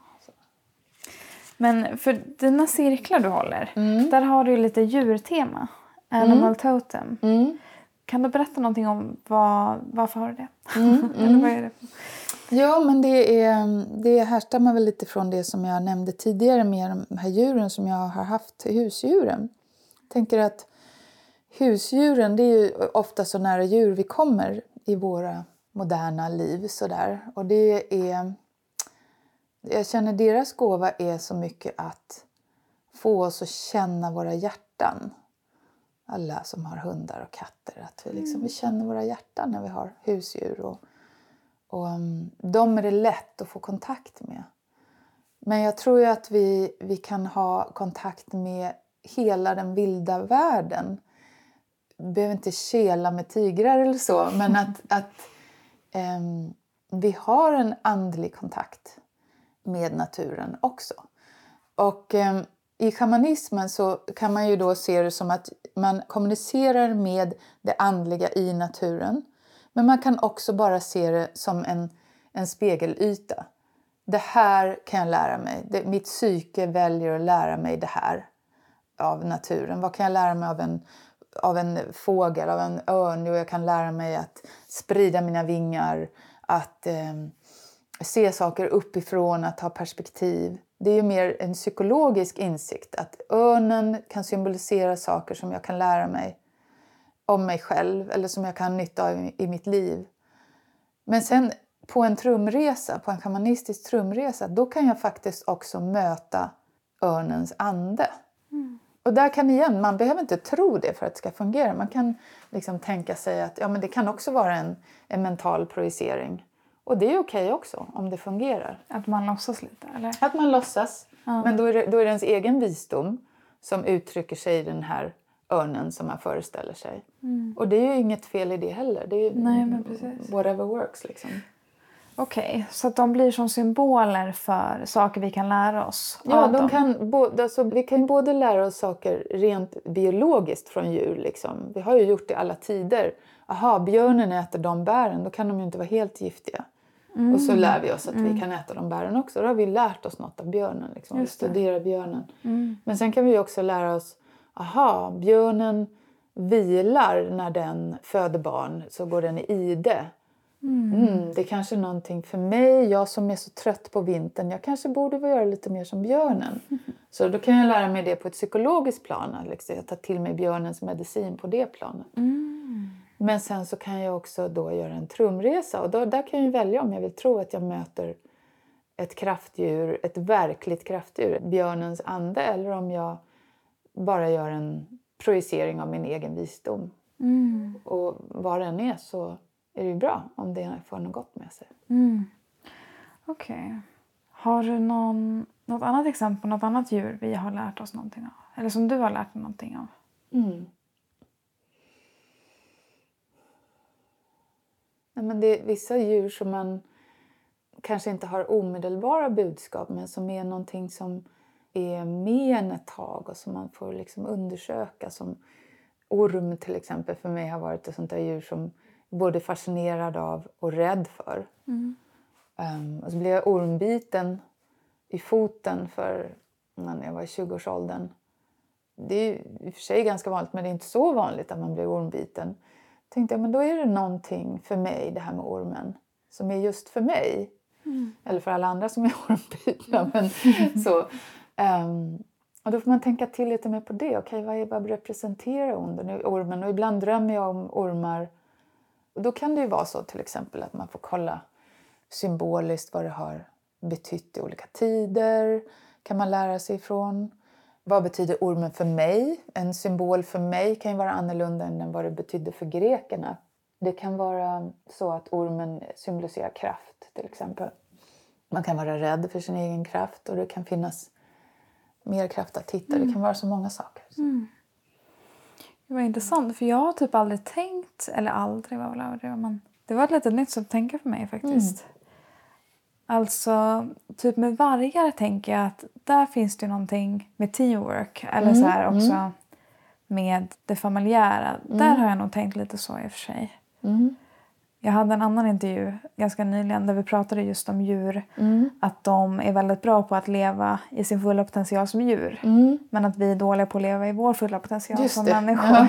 Speaker 2: Men för dina cirklar du håller, mm. där har du lite djurtema. Animal mm. totem. Mm. Kan du berätta någonting om vad, varför har du det? Mm, Eller vad är det?
Speaker 1: Ja, men det, är, det härstammar väl lite från det som jag nämnde tidigare med de här djuren som jag har haft, husdjuren. Jag tänker att husdjuren, det är ju ofta så nära djur vi kommer i våra moderna liv. Sådär. Och det är, jag känner deras gåva är så mycket att få oss att känna våra hjärtan alla som har hundar och katter. Att vi, liksom, vi mm. känner våra hjärtan när vi har husdjur. Och, och um, de är det lätt att få kontakt med. Men jag tror att vi, vi kan ha kontakt med hela den vilda världen. Vi behöver inte kela med tigrar eller så, men att, att Ehm, vi har en andlig kontakt med naturen också. Och ehm, i shamanismen så kan man ju då se det som att man kommunicerar med det andliga i naturen. Men man kan också bara se det som en, en spegelyta. Det här kan jag lära mig. Det, mitt psyke väljer att lära mig det här av naturen. Vad kan jag lära mig av en, av en fågel, av en örn? Jo, jag kan lära mig att sprida mina vingar, att eh, se saker uppifrån, att ha perspektiv. Det är ju mer en psykologisk insikt att örnen kan symbolisera saker som jag kan lära mig om mig själv eller som jag kan ha nytta av i mitt liv. Men sen på en trumresa, på en shamanistisk trumresa, då kan jag faktiskt också möta örnens ande. Mm. Och där kan igen, man behöver inte tro det för att det ska fungera. Man kan liksom tänka sig att ja, men det kan också vara en, en mental projicering. Och det är okej okay också om det fungerar.
Speaker 2: Att man låtsas lite? Eller?
Speaker 1: Att man låtsas. Ja. Men då är, det, då är det ens egen visdom som uttrycker sig i den här örnen som man föreställer sig. Mm. Och det är ju inget fel i det heller. Det är
Speaker 2: Nej, men precis.
Speaker 1: whatever works liksom.
Speaker 2: Okej, okay, så att de blir som symboler för saker vi kan lära oss
Speaker 1: Ja, de kan bo, alltså, vi kan både lära oss saker rent biologiskt från djur. Liksom. Vi har ju gjort det i alla tider. Aha, björnen äter de bären, då kan de ju inte vara helt giftiga. Och så lär vi oss att vi kan äta de bären också. Då har vi lärt oss något av björnen. Liksom. Vi studerar björnen. Men sen kan vi också lära oss, aha, björnen vilar när den föder barn så går den i ide. Mm, det är kanske är någonting för mig, jag som är så trött på vintern, jag kanske borde göra lite mer som björnen. Så då kan jag lära mig det på ett psykologiskt plan, liksom, jag tar till mig björnens medicin på det planet. Men sen så kan jag också då göra en trumresa och då, där kan jag välja om jag vill tro att jag möter ett kraftdjur, ett verkligt kraftdjur, björnens ande, eller om jag bara gör en projicering av min egen visdom. Och vad den är så är det ju bra om det får något gott med sig.
Speaker 2: Okej. Har du någon, något annat exempel, något annat djur vi har lärt oss någonting av? Eller som du har lärt dig någonting av?
Speaker 1: Mm. Ja, men det är vissa djur som man kanske inte har omedelbara budskap men som är någonting som är med en ett tag och som man får liksom undersöka. Som orm till exempel för mig har varit ett sånt där djur som både fascinerad av och rädd för. Um, och så blev jag ormbiten i foten för när jag var i 20-årsåldern. Det är ju i och för sig ganska vanligt men det är inte så vanligt att man blir ormbiten. tänkte jag men då är det någonting för mig det här med ormen som är just för mig. Eller för alla andra som är ormbitna. Men, så, ehm, och då får man tänka till lite mer på det. Okej, vad, är, vad representerar onden, ormen? Och ibland drömmer jag om ormar. Och då kan det ju vara så till exempel att man får kolla symboliskt vad det har betytt i olika tider. kan man lära sig ifrån. Vad betyder ormen för mig? En symbol för mig kan ju vara annorlunda än vad det betydde för grekerna. Det kan vara så att ormen symboliserar kraft till exempel. Man kan vara rädd för sin egen kraft och det kan finnas mer kraft att hitta. Det kan vara så många saker.
Speaker 2: Det var intressant för jag har typ aldrig tänkt, eller aldrig var väl överdrivet men det var ett litet nytt sätt att tänka för mig faktiskt. Alltså, typ med vargar tänker jag att där finns det någonting med teamwork. Eller så här också med det familjära. Där har jag nog tänkt lite så i och för sig. Jag hade en annan intervju ganska nyligen där vi pratade just om djur. Att de är väldigt bra på att leva i sin fulla potential som djur. Men att vi är dåliga på att leva i vår fulla potential
Speaker 1: Just
Speaker 2: som
Speaker 1: det.
Speaker 2: människor.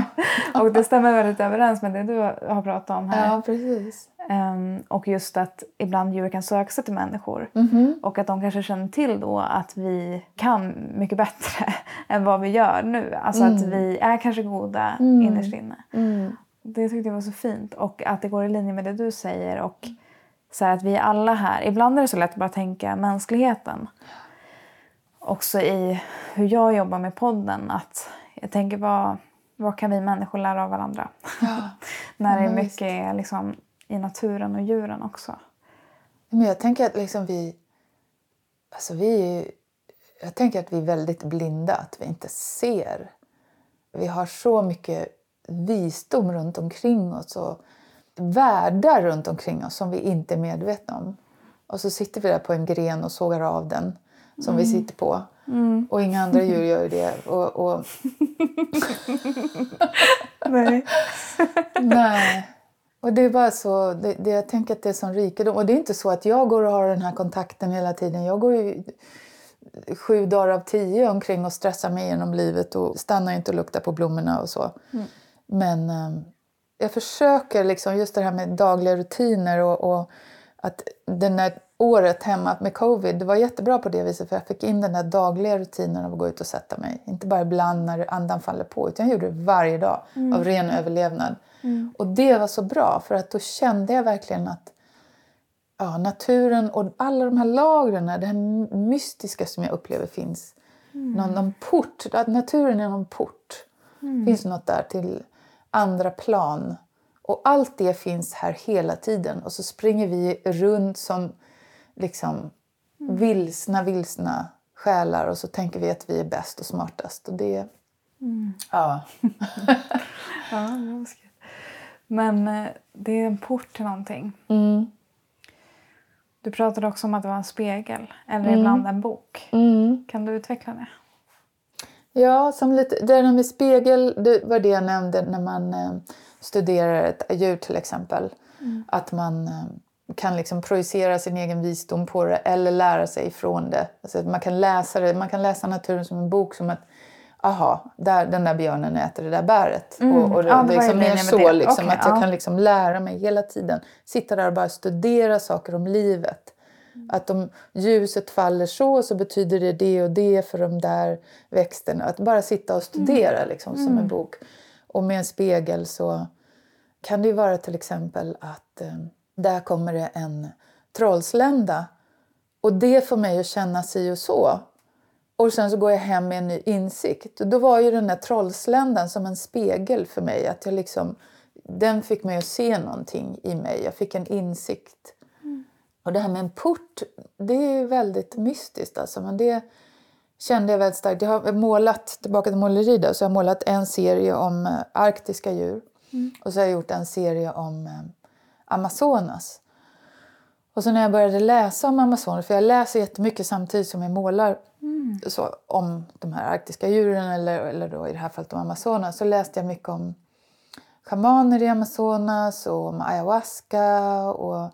Speaker 2: och det stämmer väldigt överens med det du har pratat om här.
Speaker 1: Ja, precis.
Speaker 2: Ehm, och just att ibland djur kan söka sig till människor. Och att de kanske känner till då att vi kan mycket bättre än vad vi gör nu. Alltså att vi är kanske goda innerst inne. Det tyckte jag var så fint. Och att det går i linje med det du säger. Och så här att vi alla här. Ibland är det så lätt att bara tänka mänskligheten. Också i hur jag jobbar med podden. Att jag tänker vad, vad kan vi människor lära av varandra? När det är mycket liksom, i naturen och djuren också.
Speaker 1: Men jag tänker att liksom vi... Alltså vi jag tänker att vi är väldigt blinda, att vi inte ser. Vi har så mycket visdom runt omkring oss och världar runt omkring oss som vi inte är medvetna om. Och så sitter vi där på en gren och sågar av den som vi sitter på. Och inga andra djur gör det. Och, och,
Speaker 2: Nej.
Speaker 1: Nej. Och det är bara så, det, det, jag tänker att det är sån rikedom. Och det är inte så att jag går och har den här kontakten hela tiden. Jag går ju sju dagar av tio omkring och stressar mig genom livet och stannar inte och luktar på blommorna och så. Men eh, jag försöker liksom, just det här med dagliga rutiner och, och att den där året hemma med covid, det var jättebra på det viset för jag fick in den där dagliga rutinen av att gå ut och sätta mig. Inte bara ibland när andan faller på utan jag gjorde det varje dag av ren överlevnad. Och det var så bra för att då kände jag verkligen att ja, naturen och alla de här lagren, det här mystiska som jag upplever finns. Någon, någon port, att naturen är någon port. finns något där till andra plan. Och allt det finns här hela tiden. Och så springer vi runt som liksom vilsna, vilsna själar och så tänker vi att vi är bäst och smartast. Och det, ja.
Speaker 2: Ja, det var. Men eh, det är en port till någonting.
Speaker 1: Mm.
Speaker 2: Du pratade också om att det var en spegel. Eller ibland en bok.
Speaker 1: Mm.
Speaker 2: Kan du utveckla det?
Speaker 1: Ja, som lite, det där med spegel, det var det jag nämnde när man eh, studerar ett djur till exempel. Att man, eh, kan liksom projicera sin egen visdom på det eller lära sig ifrån det. Alltså man, kan läsa det. man kan läsa naturen som en bok som att aha, där, den där björnen äter det där bäret.
Speaker 2: Mm.
Speaker 1: Och, och det,
Speaker 2: Ja, det
Speaker 1: liksom mer så, liksom,
Speaker 2: Okej,
Speaker 1: att jag
Speaker 2: ja.
Speaker 1: kan liksom lära mig hela tiden. Sitta där och bara studera saker om livet. Att om ljuset faller så så betyder det det och det för de där växterna. Att bara sitta och studera liksom, som en bok. Och med en spegel så kan det vara till exempel att eh, där kommer det en trollslända. Och det får mig att känna si och så. Och sen så går jag hem med en ny insikt. Och då var ju den där trollsländan som en spegel för mig. Att jag liksom, den fick mig att se någonting i mig. Jag fick en insikt. Och det här med en port, det är väldigt mystiskt. Alltså. Men det kände jag väldigt starkt. Jag har målat, tillbaka till måleri då, så jag har målat en serie om eh, arktiska djur. Och så har jag gjort en serie om eh, Amazonas. Och så när jag började läsa om Amazonas, för jag läser jättemycket samtidigt som jag målar så, om de här arktiska djuren, eller, eller då i det här fallet om Amazonas, så läste jag mycket om schamaner i Amazonas och om ayahuasca och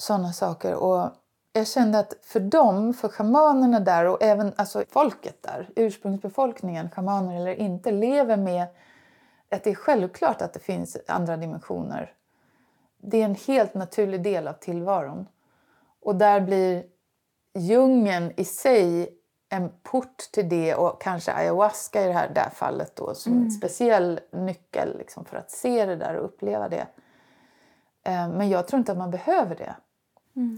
Speaker 1: sådana saker. Och jag kände att för dem, för schamanerna där och även alltså folket där, ursprungsbefolkningen, schamaner eller inte, lever med att det är självklart att det finns andra dimensioner. Det är en helt naturlig del av tillvaron. Och där blir djungeln i sig en port till det och kanske ayahuasca i det här där fallet då som en speciell nyckel liksom, för att se det där och uppleva det. Eh, Men jag tror inte att man behöver det.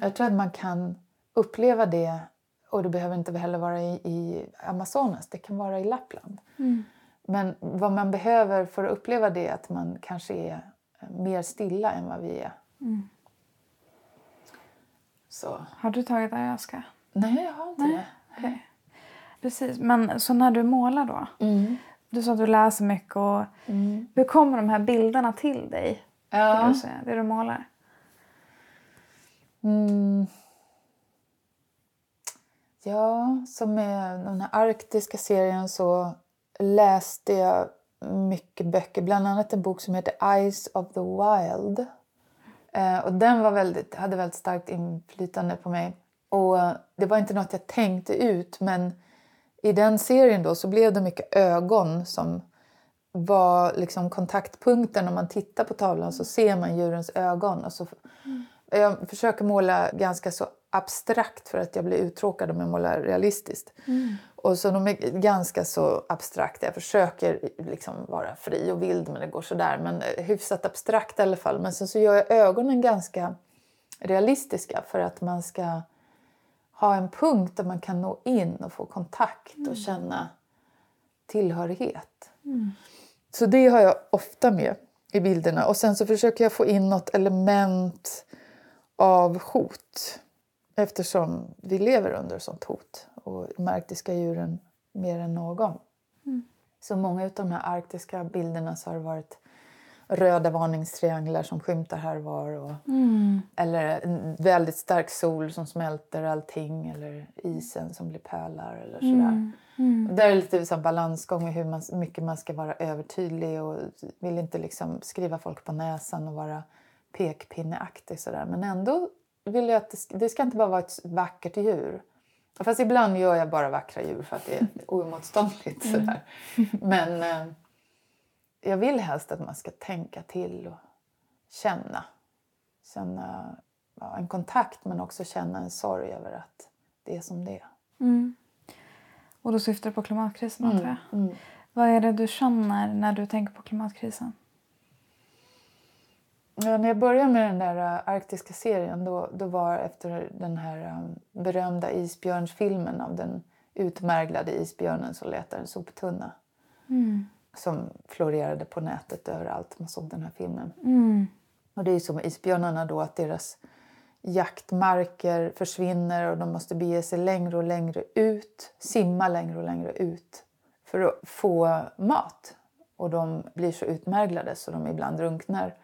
Speaker 1: Jag tror att man kan uppleva det och det behöver inte heller vara i, i Amazonas, det kan vara i Lappland. Men vad man behöver för att uppleva det är att man kanske är mer stilla än vad vi är. Så.
Speaker 2: Har du tagit ayahuasca?
Speaker 1: Nej, jag har inte det.
Speaker 2: Okej. Precis, men så när du målar då? Du sa att du läser mycket och hur kommer de här bilderna till dig?
Speaker 1: Ja.
Speaker 2: Du det du målar?
Speaker 1: Mm. Ja, som med den här arktiska serien så läste jag mycket böcker. Bland annat en bok som heter Eyes of the Wild. Eh, och den var väldigt, hade väldigt starkt inflytande på mig. Och det var inte något jag tänkte ut men i den serien då så blev det mycket ögon som var liksom kontaktpunkten. Om man tittar på tavlan så ser man djurens ögon. Och så, mm. Jag försöker måla ganska så abstrakt för att jag blir uttråkad om jag målar realistiskt. Och så de är ganska så abstrakta. Jag försöker liksom vara fri och vild men det går sådär. Men eh, hyfsat abstrakt i alla fall. Men sen så gör jag ögonen ganska realistiska för att man ska ha en punkt där man kan nå in och få kontakt och känna tillhörighet. Så det har jag ofta med i bilderna. Och sen så försöker jag få in något element av hot. Eftersom vi lever under sånt hot. Och de arktiska djuren mer än någon. Så många av de här arktiska bilderna så har det varit röda varningstrianglar som skymtar här var. Och, Eller en väldigt stark sol som smälter allting. Eller isen som blir pölar eller sådär. Och där är det lite här balansgång med hur man, mycket man ska vara övertydlig och vill inte liksom skriva folk på näsan och vara pekpinneaktig sådär. Men ändå vill jag att det, ska- det ska inte bara vara ett vackert djur. Fast ibland gör jag bara vackra djur för att det är oemotståndligt. Sådär. Men eh, jag vill helst att man ska tänka till och känna. Känna ja, en kontakt men också känna en sorg över att det är som det är.
Speaker 2: Och då syftar du på klimatkrisen antar jag. Vad är det du känner när du tänker på klimatkrisen?
Speaker 1: Ja, när jag började med den där uh, arktiska serien då, då var efter den här um, berömda isbjörnsfilmen av den utmärglade isbjörnen som letar en soptunna. Som florerade på nätet överallt. Man såg den här filmen. Och det är som isbjörnarna då att deras jaktmarker försvinner och de måste bege sig längre och längre ut, simma längre och längre ut för att få mat. Och de blir så utmärglade så de ibland drunknar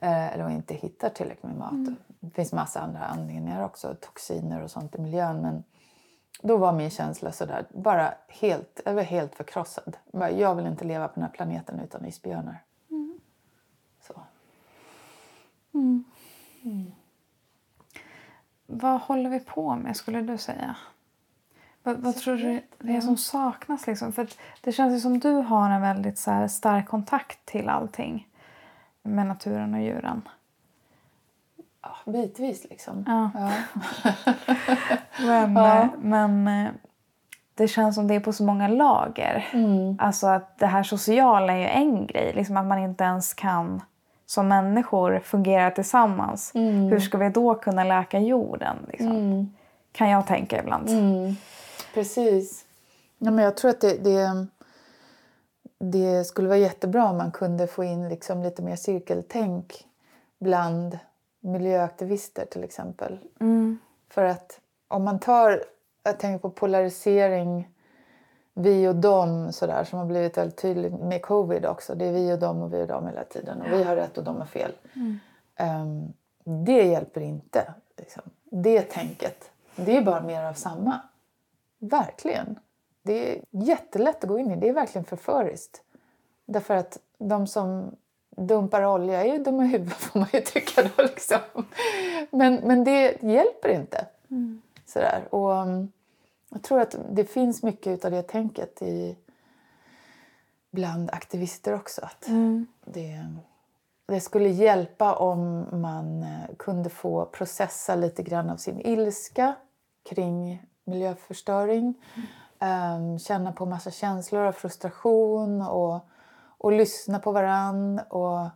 Speaker 1: eh, eller inte hittar tillräckligt med mat. Det finns massa andra anledningar också, toxiner och sånt i miljön. Men då var min känsla sådär, bara helt, jag var helt förkrossad. Jag vill inte leva på den här planeten utan isbjörnar. Så.
Speaker 2: Vad håller vi på med skulle du säga? Vad, vad tror du det är som saknas? Liksom? För det känns som du har en väldigt så stark kontakt till allting med naturen och djuren.
Speaker 1: Ja, bitvis liksom.
Speaker 2: Ja.
Speaker 1: Ja.
Speaker 2: Men,
Speaker 1: Ja.
Speaker 2: eh, men eh, det känns som det är på så många lager.
Speaker 1: Mm.
Speaker 2: Alltså att det här sociala är ju en grej. Liksom att man inte ens kan som människor fungera tillsammans.
Speaker 1: Mm.
Speaker 2: Hur ska vi då kunna läka jorden? Liksom?
Speaker 1: Mm.
Speaker 2: Kan jag tänka ibland.
Speaker 1: Mm. Precis. Ja, men jag tror att det, det, det skulle vara jättebra om man kunde få in liksom lite mer cirkeltänk bland miljöaktivister till exempel.
Speaker 2: Mm.
Speaker 1: För att om man tar, jag tänker på polarisering, vi och dem sådär som har blivit väldigt tydligt med covid också. Det är vi och dem och vi och dem hela tiden och vi har rätt och de har fel. Ehm, det hjälper inte. Liksom. Det tänket, det är bara mer av samma. Verkligen. Det är jättelätt att gå in i. Det är verkligen förföriskt. Därför att de som dumpar olja är ju dumma i huvudet får man ju tycka då. Liksom. Men, men det hjälper inte. Sådär. Och, um, jag tror att det finns mycket av det tänket i, bland aktivister också. Att
Speaker 2: Mm.
Speaker 1: det, det skulle hjälpa om man eh, kunde få processa lite grann av sin ilska kring miljöförstöring. Ehm, känna på massa känslor av frustration och, och lyssna på varann. Och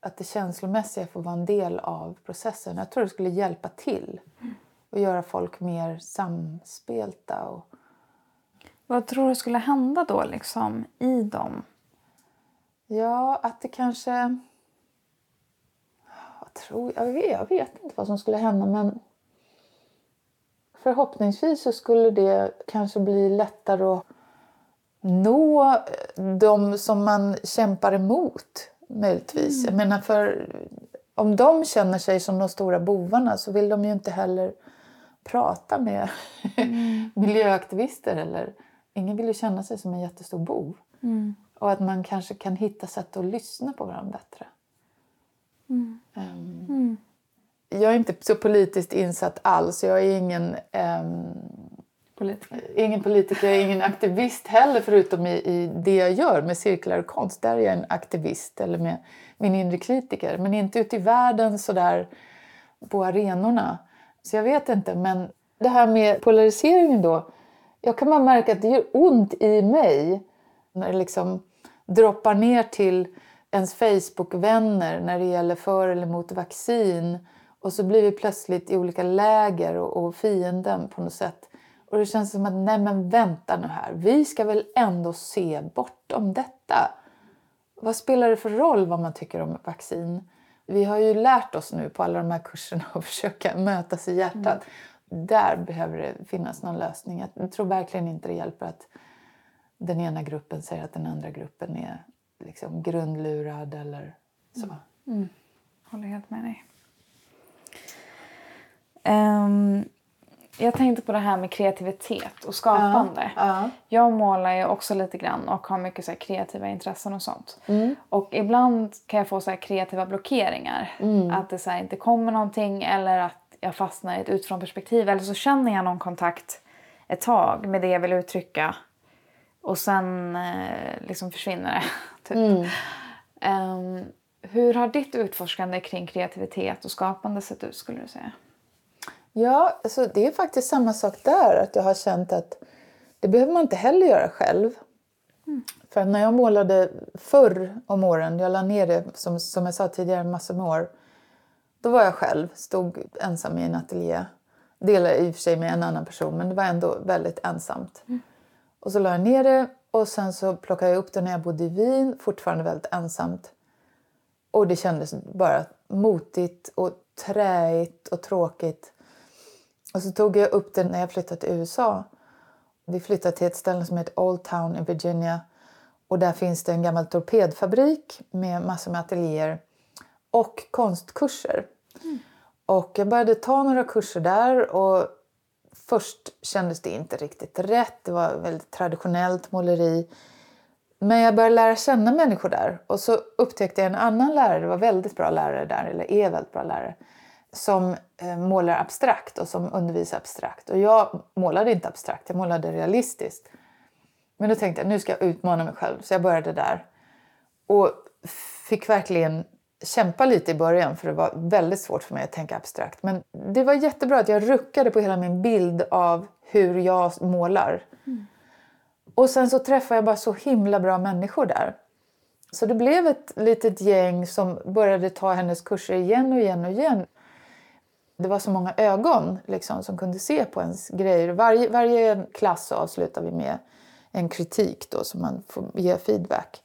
Speaker 1: att det känslomässiga får vara en del av processen. Jag tror det skulle hjälpa till och göra folk mer samspelta. Och,
Speaker 2: Vad tror du skulle hända då liksom, i dem?
Speaker 1: Ja, att det kanske... Jag, tror, jag, vet, jag vet inte vad som skulle hända men förhoppningsvis så skulle det kanske bli lättare att nå de som man kämpar emot möjligtvis. Jag menar för om de känner sig som de stora bovarna så vill de ju inte heller prata med miljöaktivister. Eller, ingen vill ju känna sig som en jättestor bov. Och att man kanske kan hitta sätt att lyssna på varandra bättre. Ehm, Jag är inte så politiskt insatt alls. Jag är ingen, ehm,
Speaker 2: Politiker.
Speaker 1: ingen politiker, ingen aktivist heller förutom i, i det jag gör med cirkulär konst. Där är jag en aktivist eller med min inre kritiker. Men inte ute i världen sådär på arenorna. Så jag vet inte. Men det här med polariseringen då. Jag kan bara märka att det gör ont i mig när det liksom droppar ner till ens Facebook-vänner när det gäller för eller emot vaccin. Och så blir vi plötsligt i olika läger och, och fienden på något sätt. Och det känns som att, nej men vänta nu här. Vi ska väl ändå se bortom detta. Vad spelar det för roll vad man tycker om vaccin? Vi har ju lärt oss nu på alla de här kurserna att försöka mötas i hjärtat. Där behöver det finnas någon lösning. Jag tror verkligen inte det hjälper att den ena gruppen säger att den andra gruppen är liksom grundlurad eller så.
Speaker 2: Håller helt med dig. Ehm, jag tänkte på det här med kreativitet och skapande.
Speaker 1: Ja.
Speaker 2: Jag målar ju också lite grann och har mycket så kreativa intressen och sånt. Och ibland kan jag få så här kreativa blockeringar. Att det så här inte kommer någonting eller att jag fastnar i ett utifrån perspektiv. Eller så känner jag någon kontakt ett tag med det jag vill uttrycka. Och sen eh, liksom försvinner det. Typ. Ehm, hur har ditt utforskande kring kreativitet och skapande sett ut skulle du säga?
Speaker 1: Ja, alltså det är faktiskt samma sak där. Att jag har känt att det behöver man inte heller göra själv. För när jag målade förr om åren, jag la ner det som, som jag sa tidigare massor med år. Då var jag själv, stod ensam i en ateljé. Delade i och för sig med en annan person men det var ändå väldigt ensamt. Och så la jag ner det och sen så plockade jag upp det när jag bodde i Wien, fortfarande väldigt ensamt. Och det kändes bara motigt och träigt och tråkigt. Och så tog jag upp det när jag flyttade till USA. Vi flyttade till ett ställe som heter Old Town i Virginia. Och där finns det en gammal torpedfabrik med massor med ateljéer och konstkurser. Och jag började ta några kurser där och först kändes det inte riktigt rätt. Det var väldigt traditionellt måleri. Men jag började lära känna människor där och så upptäckte jag en annan lärare, det var väldigt bra lärare där, eller är väldigt bra lärare, som eh, målar abstrakt och som undervisar abstrakt. Och jag målade inte abstrakt, jag målade realistiskt. Men då tänkte jag nu ska jag utmana mig själv, så jag började där. Och fick verkligen kämpa lite i början för det var väldigt svårt för mig att tänka abstrakt. Men det var jättebra att jag ruckade på hela min bild av hur jag målar. Mm. Och sen så träffade jag bara så himla bra människor där. Så det blev ett litet gäng som började ta hennes kurser igen och igen och igen. Det var så många ögon liksom, som kunde se på ens grejer. Varje, varje klass avslutar vi med en kritik då, så man får ge feedback.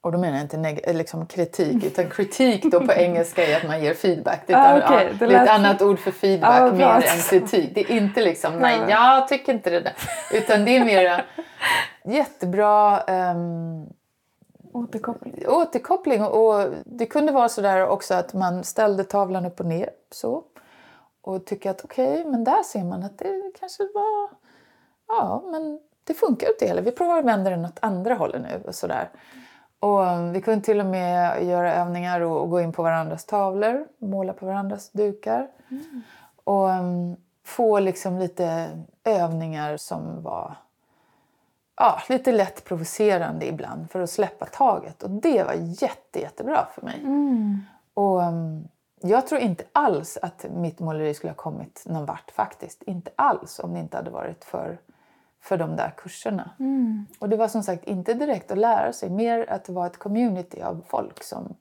Speaker 1: Och då menar jag inte liksom kritik, utan kritik då på engelska är att man ger feedback. Det är, ah, okay. ja, det är ett annat ord för feedback ah, mer än kritik. Det är inte liksom, nej jag tycker inte det där. Utan det är mer jättebra um,
Speaker 2: återkoppling.
Speaker 1: återkoppling. Och det kunde vara så där också att man ställde tavlan upp och ner så. Och tycker att okej, okay, men där ser man att det kanske var, ja men det funkar inte heller. Vi provar att vända den åt andra hållet nu och sådär. Och um, vi kunde till och med göra övningar och, och gå in på varandras tavlor, måla på varandras dukar. Mm. Och um, få liksom lite övningar som var ja, lite lätt provocerande ibland för att släppa taget. Och det var jätte, jättebra för mig. Mm. Och um, jag tror inte alls att mitt måleri skulle ha kommit någon vart faktiskt. Inte alls om det inte hade varit för för de där kurserna. Mm. Och det var som sagt inte direkt att lära sig, mer att det var ett community av folk som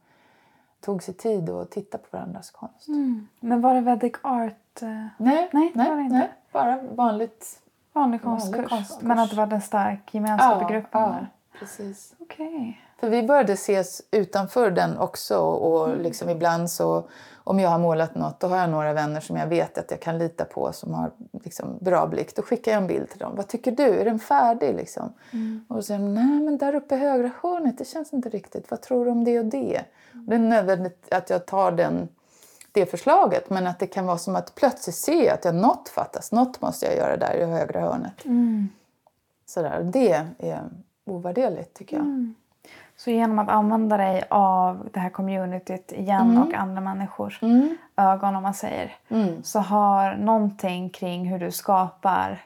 Speaker 1: tog sig tid att titta på varandras konst. Mm.
Speaker 2: Men var det Vedic Art? Eh?
Speaker 1: Nej, nej, nej, nej bara vanligt,
Speaker 2: vanlig konstkurs. Konstkurs. Men att det var en stark gemenskap ja, i gruppen? Ja,
Speaker 1: precis.
Speaker 2: Okay.
Speaker 1: För vi började ses utanför den också och mm. liksom ibland så om jag har målat något då har jag några vänner som jag vet att jag kan lita på som har liksom bra blick. Då skickar jag en bild till dem. Vad tycker du? Är den färdig? Liksom? Mm. Och så säger de, nej men där uppe i högra hörnet, det känns inte riktigt. Vad tror du om det och det? Mm. Det är nödvändigt att jag tar den, det förslaget men att det kan vara som att plötsligt se att jag, något fattas. Något måste jag göra där i högra hörnet. Mm. Sådär. Det är ovärderligt tycker jag. Mm.
Speaker 2: Så genom att använda dig av det här communityt igen mm. och andra människors mm. ögon om man säger mm. så har någonting kring hur du skapar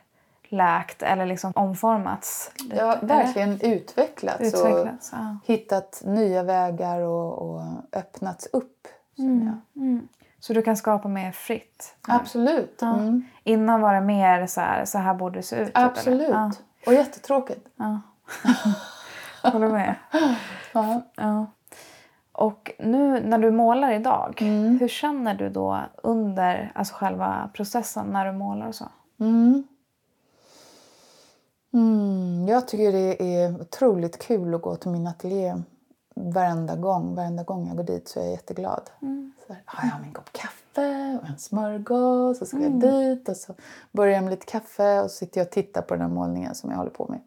Speaker 2: läkt eller liksom omformats?
Speaker 1: Ja, verkligen eller? utvecklats, utvecklats och ja. hittat nya vägar och, och öppnats upp.
Speaker 2: Mm. Mm. Så du kan skapa mer fritt?
Speaker 1: Absolut. Ja. Mm.
Speaker 2: Innan var det mer så här, så här borde det se ut? Typ,
Speaker 1: Absolut. Ja. Och jättetråkigt. Ja.
Speaker 2: Håller med. ja. ja. Och nu när du målar idag, mm. hur känner du då under alltså själva processen när du målar och så?
Speaker 1: Mm. Mm, jag tycker det är otroligt kul att gå till min ateljé varenda gång. Varenda gång jag går dit så är jag jätteglad. Mm. Så har jag min kopp kaffe och en smörgås och så jag mm. dit och så börjar jag med lite kaffe och så sitter jag och tittar på den här målningen som jag håller på med.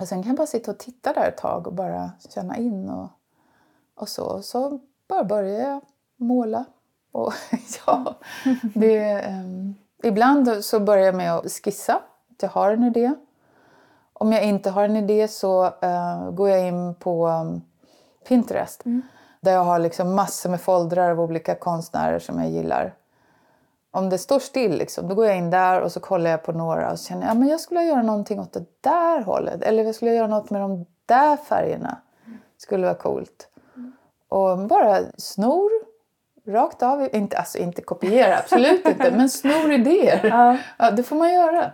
Speaker 1: Och sen kan jag bara sitta och titta där ett tag och bara känna in och, och så. Så bara börjar jag måla. Och ja, det, um, ibland så börjar jag med att skissa, att jag har en idé. Om jag inte har en idé så uh, går jag in på um, Pinterest. Mm. Där jag har liksom massor med foldrar av olika konstnärer som jag gillar om det står still, liksom, då går jag in där och så kollar jag på några och så känner jag att ja, jag skulle göra någonting åt det där hållet. Eller jag skulle göra något med de där färgerna. Skulle vara coolt. Och bara snor rakt av. Inte, alltså inte kopiera, absolut inte. Men snor idéer. Ja. ja. det får man göra.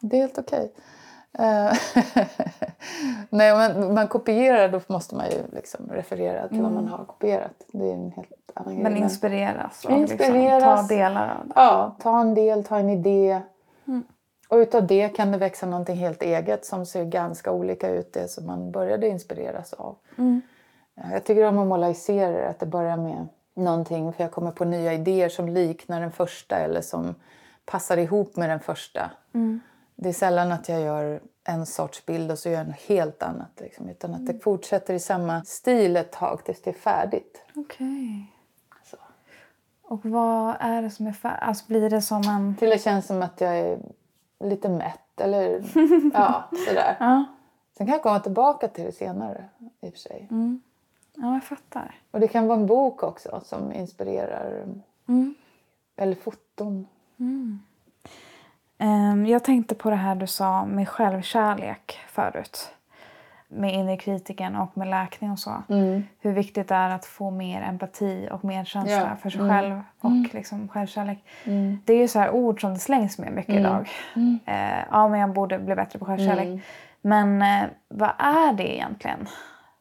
Speaker 1: Det är helt okej. Okay. Eh, Nej, men man kopierar då måste man ju liksom referera till mm. vad man har kopierat. Det är en helt annan
Speaker 2: men grej. inspireras? Och inspireras. Liksom, ta delar av det?
Speaker 1: Ja, ta en del, ta en idé. Mm. Och utav det kan det växa någonting helt eget som ser ganska olika ut det som man började inspireras av. Mm. Jag tycker om att måla i serier, att det börjar med någonting för jag kommer på nya idéer som liknar den första eller som passar ihop med den första. Mm. Det är sällan att jag gör en sorts bild och så gör jag något helt annat. Liksom, utan att det fortsätter i samma stil ett tag tills det är färdigt.
Speaker 2: Okej. Okay. Och vad är det som är färdigt? Alltså blir det som en...
Speaker 1: Till det känns som att jag är lite mätt eller ja, sådär. ja. Sen kan jag komma tillbaka till det senare i och för sig.
Speaker 2: Mm. Ja, jag fattar.
Speaker 1: Och det kan vara en bok också som inspirerar Eller foton.
Speaker 2: Ehm, Jag tänkte på det här du sa med självkärlek förut. Med inre kritiken och med läkning och så. Hur viktigt det är att få mer empati och medkänsla
Speaker 1: Ja.
Speaker 2: för sig själv och liksom självkärlek. Det är ju så här ord som det slängs med mycket idag. Eh, ja, men jag borde bli bättre på självkärlek. Men eh, vad är det egentligen?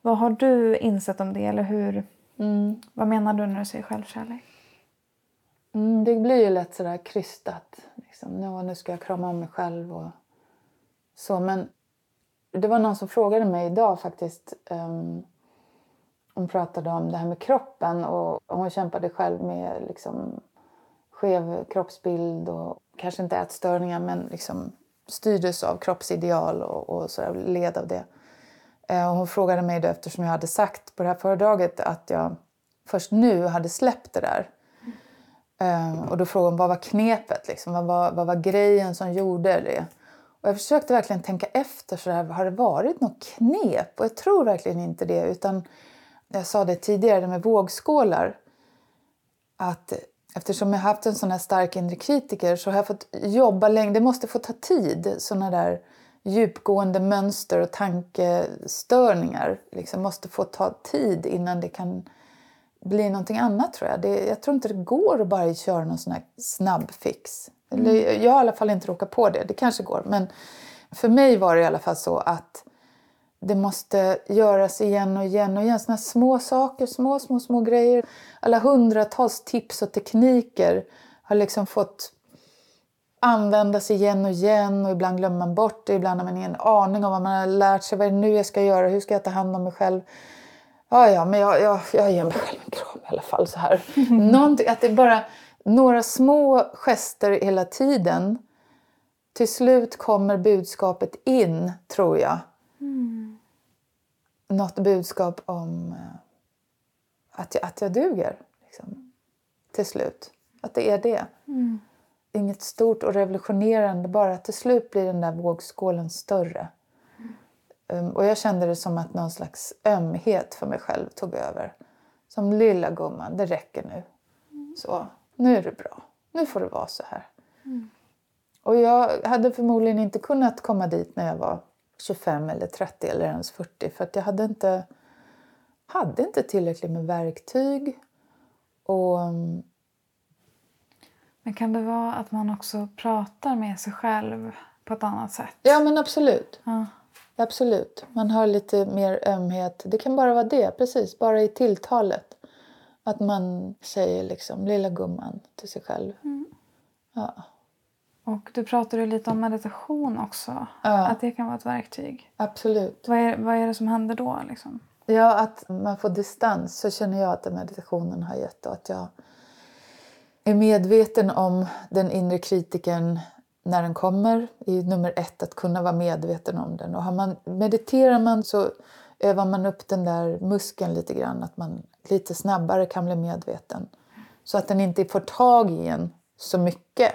Speaker 2: Vad har du insett om det? Eller hur? Vad menar du när du säger självkärlek?
Speaker 1: Mm, det blir ju lätt sådär krystat. Liksom. Ja, nu ska jag krama om mig själv och så. Men det var någon som frågade mig idag faktiskt. Um, hon pratade om det här med kroppen och hon kämpade själv med liksom, skev kroppsbild och kanske inte ätstörningar men liksom styrdes av kroppsideal och, och så där, led av det. Eh, och hon frågade mig då eftersom jag hade sagt på det här föredraget att jag först nu hade släppt det där. Eh, och då frågade hon vad var knepet, liksom? vad, var, vad var grejen som gjorde det? Och jag försökte verkligen tänka efter, så här, har det varit något knep? Och jag tror verkligen inte det. Utan jag sa det tidigare med vågskålar. Att eftersom jag har haft en sån här stark inre kritiker så har jag fått jobba länge. Det måste få ta tid. Såna där djupgående mönster och tankestörningar liksom måste få ta tid innan det kan bli någonting annat tror jag. Det, jag tror inte det går att bara köra någon sån här snabb fix. Eller, jag har i alla fall inte råkat på det. Det kanske går. Men för mig var det i alla fall så att det måste göras igen och igen och igen. Såna små saker, små, små, små grejer. Alla hundratals tips och tekniker har liksom fått användas igen och igen och ibland glömmer man bort det. Ibland har man ingen aning om vad man har lärt sig. Vad är det nu jag ska göra? Hur ska jag ta hand om mig själv? Ja, ja, men jag, jag, jag ger mig själv en kram i alla fall så här. Någonting, att det är bara några små gester hela tiden. Till slut kommer budskapet in, tror jag. Något budskap om eh, att jag, att jag duger. Liksom. Till slut. Att det är det. Inget stort och revolutionerande, bara till slut blir den där vågskålen större. Um, och jag kände det som att någon slags ömhet för mig själv tog över. Som lilla gumman, det räcker nu. Så, nu är det bra. Nu får det vara så här. Och jag hade förmodligen inte kunnat komma dit när jag var 25 eller 30 eller ens 40 för att jag hade inte, hade inte tillräckligt med verktyg. Och um,
Speaker 2: Men kan det vara att man också pratar med sig själv på ett annat sätt?
Speaker 1: ja men absolut.
Speaker 2: Ja.
Speaker 1: Absolut. Man har lite mer ömhet. Det kan bara vara det, precis. Bara i tilltalet. Att man säger liksom lilla gumman till sig själv. Ja.
Speaker 2: Och du pratade lite om meditation också.
Speaker 1: Ja.
Speaker 2: Att det kan vara ett verktyg.
Speaker 1: Absolut.
Speaker 2: Vad är, vad är det som händer då? Liksom?
Speaker 1: Ja, att man får distans så känner jag att meditationen har gett. Och att jag är medveten om den inre kritiken när den kommer. Är nummer ett, att kunna vara medveten om den. Och har man, mediterar man så övar man upp den där muskeln lite grann. Att man lite snabbare kan bli medveten. Så att den inte får tag i en så mycket.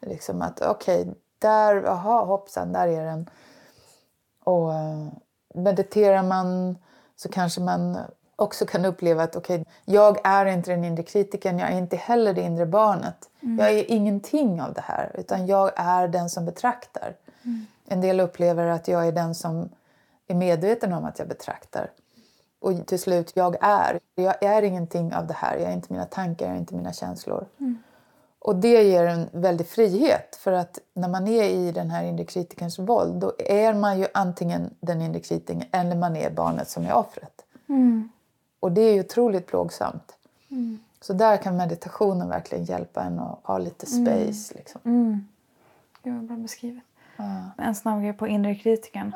Speaker 1: Liksom att okej, där, aha, hoppsan, där är den. Och eh, mediterar man så kanske man också kan uppleva att okej, jag är inte den inre kritiken, jag är inte heller det inre barnet. Jag är ingenting av det här, utan jag är den som betraktar. En del upplever att jag är den som är medveten om att jag betraktar. Och till slut, jag är. Jag är ingenting av det här. Jag är inte mina tankar, jag är inte mina känslor. Och det ger en väldig frihet. För att när man är i den här inre kritikerns våld då är man ju antingen den inre kritiken eller man är barnet som är offret. Och det är ju otroligt plågsamt. Så där kan meditationen verkligen hjälpa en att ha lite space. Liksom.
Speaker 2: Gud vad bra beskrivet. En snabb grej på inre kritiken.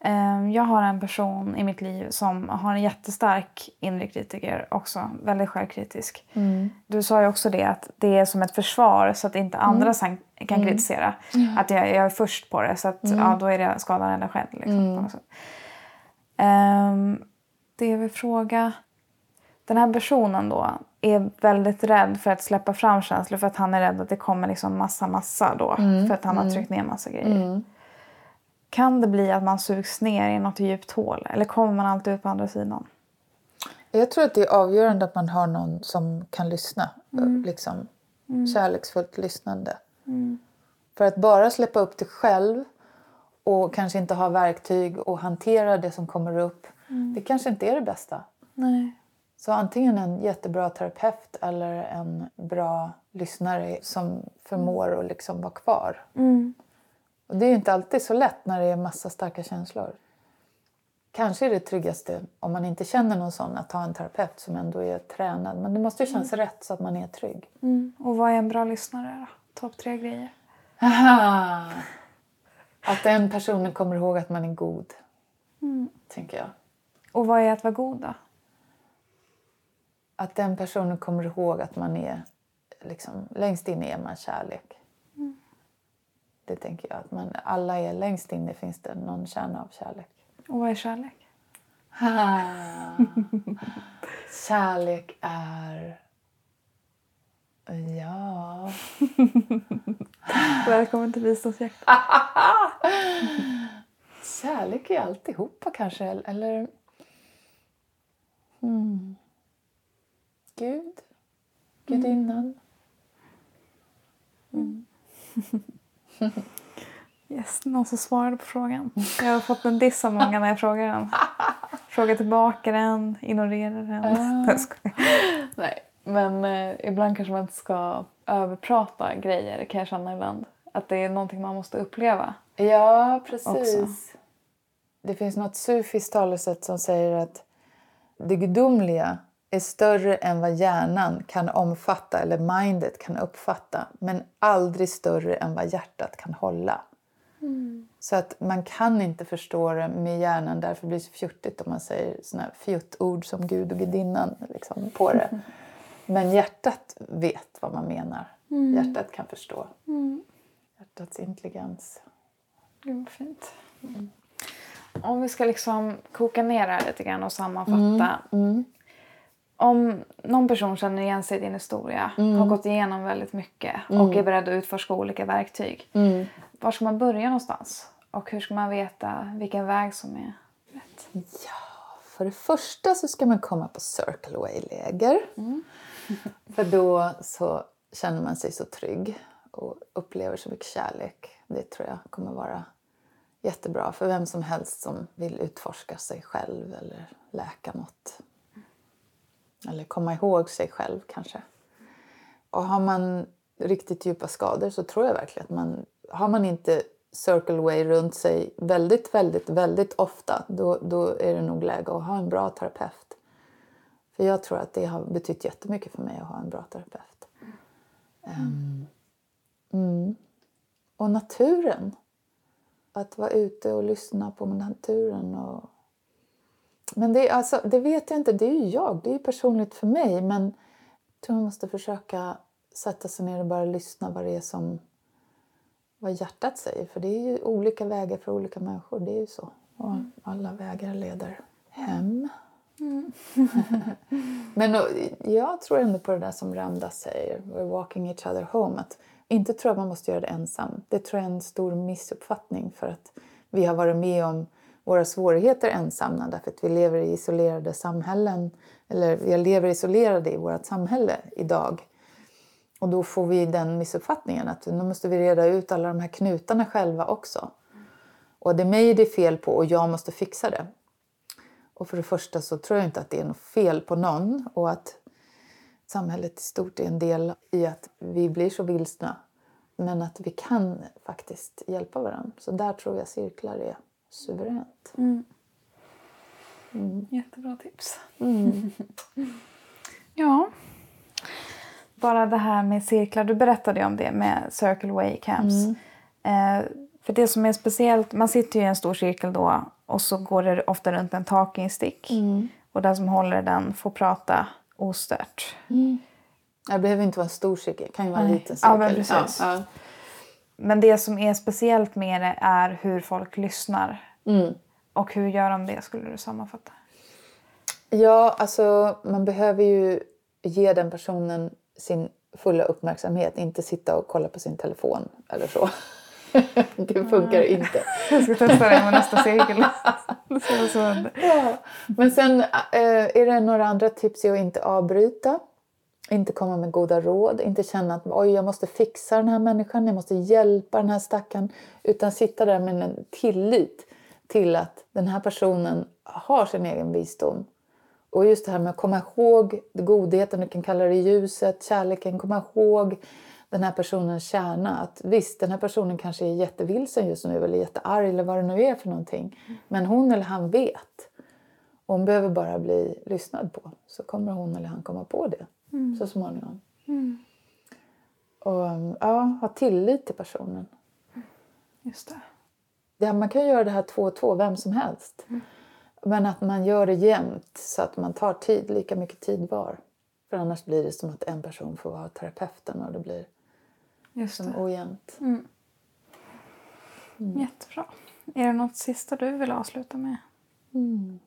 Speaker 2: Ehm, Jag har en person i mitt liv som har en jättestark inre kritiker också. Väldigt självkritisk. Du sa ju också det att det är som ett försvar så att inte andra sen kan kritisera. Att jag, jag är först på det så att ja, då är det skadan eller skedd. Liksom. Ehm, det jag vill fråga. Den här personen då är väldigt rädd för att släppa fram känslor för att han är rädd att det kommer liksom massa, massa då. För att han har tryckt ner massa grejer. Kan det bli att man sugs ner i något djupt hål? Eller kommer man alltid ut på andra sidan?
Speaker 1: Jag tror att det är avgörande att man har någon som kan lyssna. Liksom, Kärleksfullt lyssnande. För att bara släppa upp det själv och kanske inte ha verktyg och hantera det som kommer upp. Det kanske inte är det bästa.
Speaker 2: Nej.
Speaker 1: Så antingen en jättebra terapeut eller en bra lyssnare som förmår att liksom vara kvar. Och det är ju inte alltid så lätt när det är massa starka känslor. Kanske är det tryggaste om man inte känner någon sån att ha en terapeut som ändå är tränad. Men det måste ju kännas rätt så att man är trygg.
Speaker 2: Och vad är en bra lyssnare då? Topp tre grejer.
Speaker 1: Aha. Att den personen kommer ihåg att man är god. Tänker jag.
Speaker 2: Och vad är att vara god då?
Speaker 1: Att den personen kommer ihåg att man är liksom, längst inne är man kärlek. Det tänker jag. Att man, alla är längst inne finns det någon kärna av kärlek.
Speaker 2: Och vad är kärlek?
Speaker 1: kärlek är... Ja...
Speaker 2: Välkommen till visdomsjakt.
Speaker 1: Kärlek är alltihopa kanske. Eller... Hmm. Gud. Gudinnan.
Speaker 2: Yes, någon som svarade på frågan. Jag har fått en diss av många när jag frågar den. Frågar tillbaka den, ignorerar den. Jag skojar.
Speaker 3: Nej, men eh, ibland kanske man inte ska överprata grejer kan jag känna ibland. Att det är någonting man måste uppleva.
Speaker 1: Ja, precis.
Speaker 3: Också.
Speaker 1: Det finns något sufiskt talesätt som säger att det gudomliga är större än vad hjärnan kan omfatta eller mindet kan uppfatta men aldrig större än vad hjärtat kan hålla. Så att man kan inte förstå det med hjärnan därför blir det så fjuttigt om man säger såna här fjuttord som Gud och gudinnan liksom, på det. Men hjärtat vet vad man menar. Hjärtat kan förstå. Hjärtats intelligens.
Speaker 3: Gud vad fint. Om vi ska liksom koka ner det här lite grann och sammanfatta. Om någon person känner igen sig i din historia, har gått igenom väldigt mycket och är beredd att utforska olika verktyg. Var ska man börja någonstans? Och hur ska man veta vilken väg som är rätt?
Speaker 1: För det första så ska man komma på Circle Away-läger. För då så känner man sig så trygg och upplever så mycket kärlek. Det tror jag kommer vara jättebra för vem som helst som vill utforska sig själv eller läka något. Eller komma ihåg sig själv kanske. Och har man riktigt djupa skador så tror jag verkligen att man... Har man inte Circle Way runt sig väldigt, väldigt, väldigt ofta då, då är det nog läge att ha en bra terapeut. För jag tror att det har betytt jättemycket för mig att ha en bra terapeut. Ehm, mm. Och naturen. Att vara ute och lyssna på naturen. Och... Men det, alltså, det vet jag inte, det är ju jag, det är ju personligt för mig. Men jag tror man måste försöka sätta sig ner och bara lyssna vad det är som vad hjärtat säger. För det är ju olika vägar för olika människor, det är ju så. Och alla vägar leder hem. Men och, jag tror ändå på det där som Ramdas säger, we're walking each other home. Att inte tro att man måste göra det ensam. Det tror jag är en stor missuppfattning för att vi har varit med om våra svårigheter ensamma därför att vi lever i isolerade samhällen. Eller vi lever isolerade i vårt samhälle idag. Och då får vi den missuppfattningen att nu måste vi reda ut alla de här knutarna själva också. Och det är mig det är fel på och jag måste fixa det. Och för det första så tror jag inte att det är något fel på någon och att samhället i stort är en del i att vi blir så vilsna. Men att vi kan faktiskt hjälpa varandra. Så där tror jag cirklar är suveränt.
Speaker 3: Jättebra tips.
Speaker 2: Ja. Bara det här med cirklar, du berättade ju om det med Circle Way Camps. Eh, för det som är speciellt, man sitter ju i en stor cirkel då och så går det ofta runt en talking stick. Och den som håller den får prata ostört.
Speaker 1: Det behöver inte vara en stor cirkel, det kan ju vara en liten cirkel.
Speaker 2: Ja, men precis.
Speaker 1: Ja,
Speaker 2: Men det som är speciellt med det är hur folk lyssnar. Och hur gör de det skulle du sammanfatta?
Speaker 1: Ja, alltså man behöver ju ge den personen sin fulla uppmärksamhet. Inte sitta och kolla på sin telefon eller så. det funkar inte.
Speaker 2: Jag ska testa det med nästa cirkel.
Speaker 1: ja. Men sen eh, är det några andra tips i att inte avbryta. Inte komma med goda råd, inte känna att oj, jag måste fixa den här människan, jag måste hjälpa den här stackaren. Utan sitta där med en tillit till att den här personen har sin egen visdom. Och just det här med att komma ihåg godheten, du kan kalla det ljuset, kärleken, komma ihåg den här personens kärna. Att visst, den här personen kanske är jättevilsen just nu eller jättearg eller vad det nu är för någonting. Men hon eller han vet. Och hon behöver bara bli lyssnad på så kommer hon eller han komma på det mm. så småningom. Mm. Och ja, ha tillit till personen.
Speaker 2: Just det.
Speaker 1: Ja, man kan göra det här två och två, vem som helst. Mm. Men att man gör det jämt så att man tar tid, lika mycket tid var. För annars blir det som att en person får vara terapeuten och det blir Just som det. ojämnt. Mm.
Speaker 2: Mm. Jättebra. Är det något sista du vill avsluta med?
Speaker 1: Mm.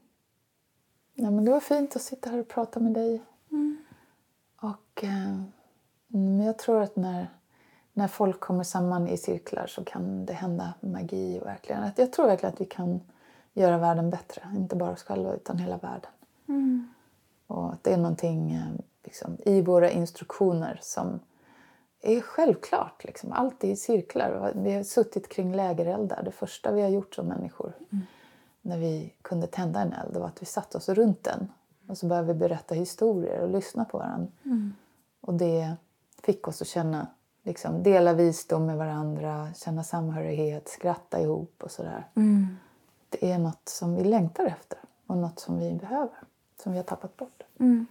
Speaker 1: Ja, men det var fint att sitta här och prata med dig. Mm. Och eh, jag tror att när, när folk kommer samman i cirklar så kan det hända magi. Och verkligen, att jag tror verkligen att vi kan göra världen bättre. Inte bara oss själva utan hela världen. Mm. Och att det är någonting eh, liksom, i våra instruktioner som är självklart. Liksom. Allt är i cirklar. Vi har suttit kring lägereldar. Det första vi har gjort som människor mm. när vi kunde tända en eld var att vi satte oss runt den. Och så började vi berätta historier och lyssna på varandra. Mm. Och det fick oss att känna, liksom, dela visdom med varandra, känna samhörighet, skratta ihop och sådär. Mm. Det är något som vi längtar efter och något som vi behöver, som vi har tappat bort.
Speaker 2: Mm.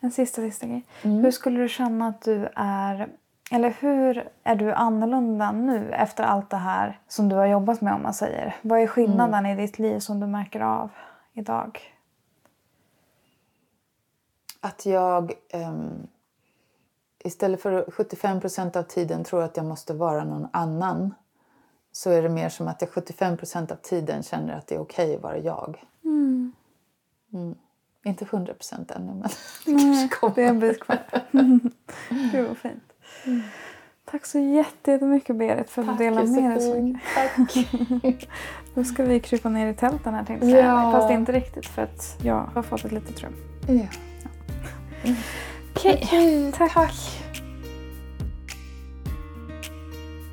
Speaker 2: En sista, sista grej. Mm. Hur skulle du känna att du är eller hur är du annorlunda nu efter allt det här som du har jobbat med om man säger? Vad är skillnaden mm. i ditt liv som du märker av idag?
Speaker 1: Att jag um, istället för 75 procent av tiden tror att jag måste vara någon annan så är det mer som att jag 75 procent av tiden känner att det är okej okay att vara jag. Mm. Mm. Inte 100 procent ännu, men
Speaker 2: Nej, det är en bit kvar. Gud vad fint. Mm. Tack så jättemycket Berit för att du delade med dig så mycket. Tack. Då ska vi krypa ner i tälten här tänkte jag ja. Fast inte riktigt för att jag har fått ett litet rum. Ja. ja. Okej, okay. tack. tack.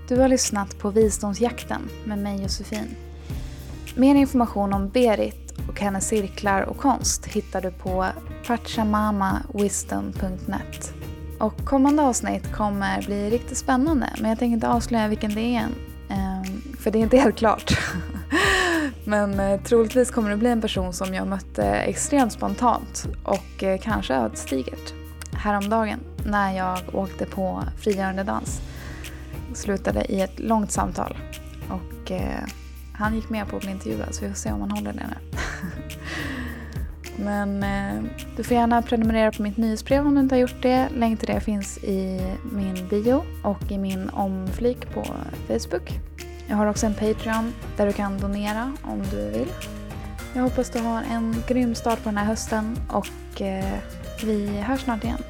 Speaker 2: Du har lyssnat på Visdomsjakten med mig Josefin. Mer information om Berit och hennes cirklar och konst hittar du på pachamamawisdom.net. Och kommande avsnitt kommer bli riktigt spännande men jag tänker inte avslöja vilken det är än. Ehm, för det är inte helt klart. men eh, troligtvis kommer det bli en person som jag mötte extremt spontant och eh, kanske ödesdigert häromdagen när jag åkte på frigörande dans. Slutade i ett långt samtal och eh, han gick med på att bli intervjuad så vi får se om han håller det nu. Men eh, du får gärna prenumerera på mitt nyhetsbrev om du inte har gjort det. Länk till det finns i min bio och i min omflik på Facebook. Jag har också en Patreon där du kan donera om du vill. Jag hoppas du har en grym start på den här hösten och eh, vi hörs snart igen.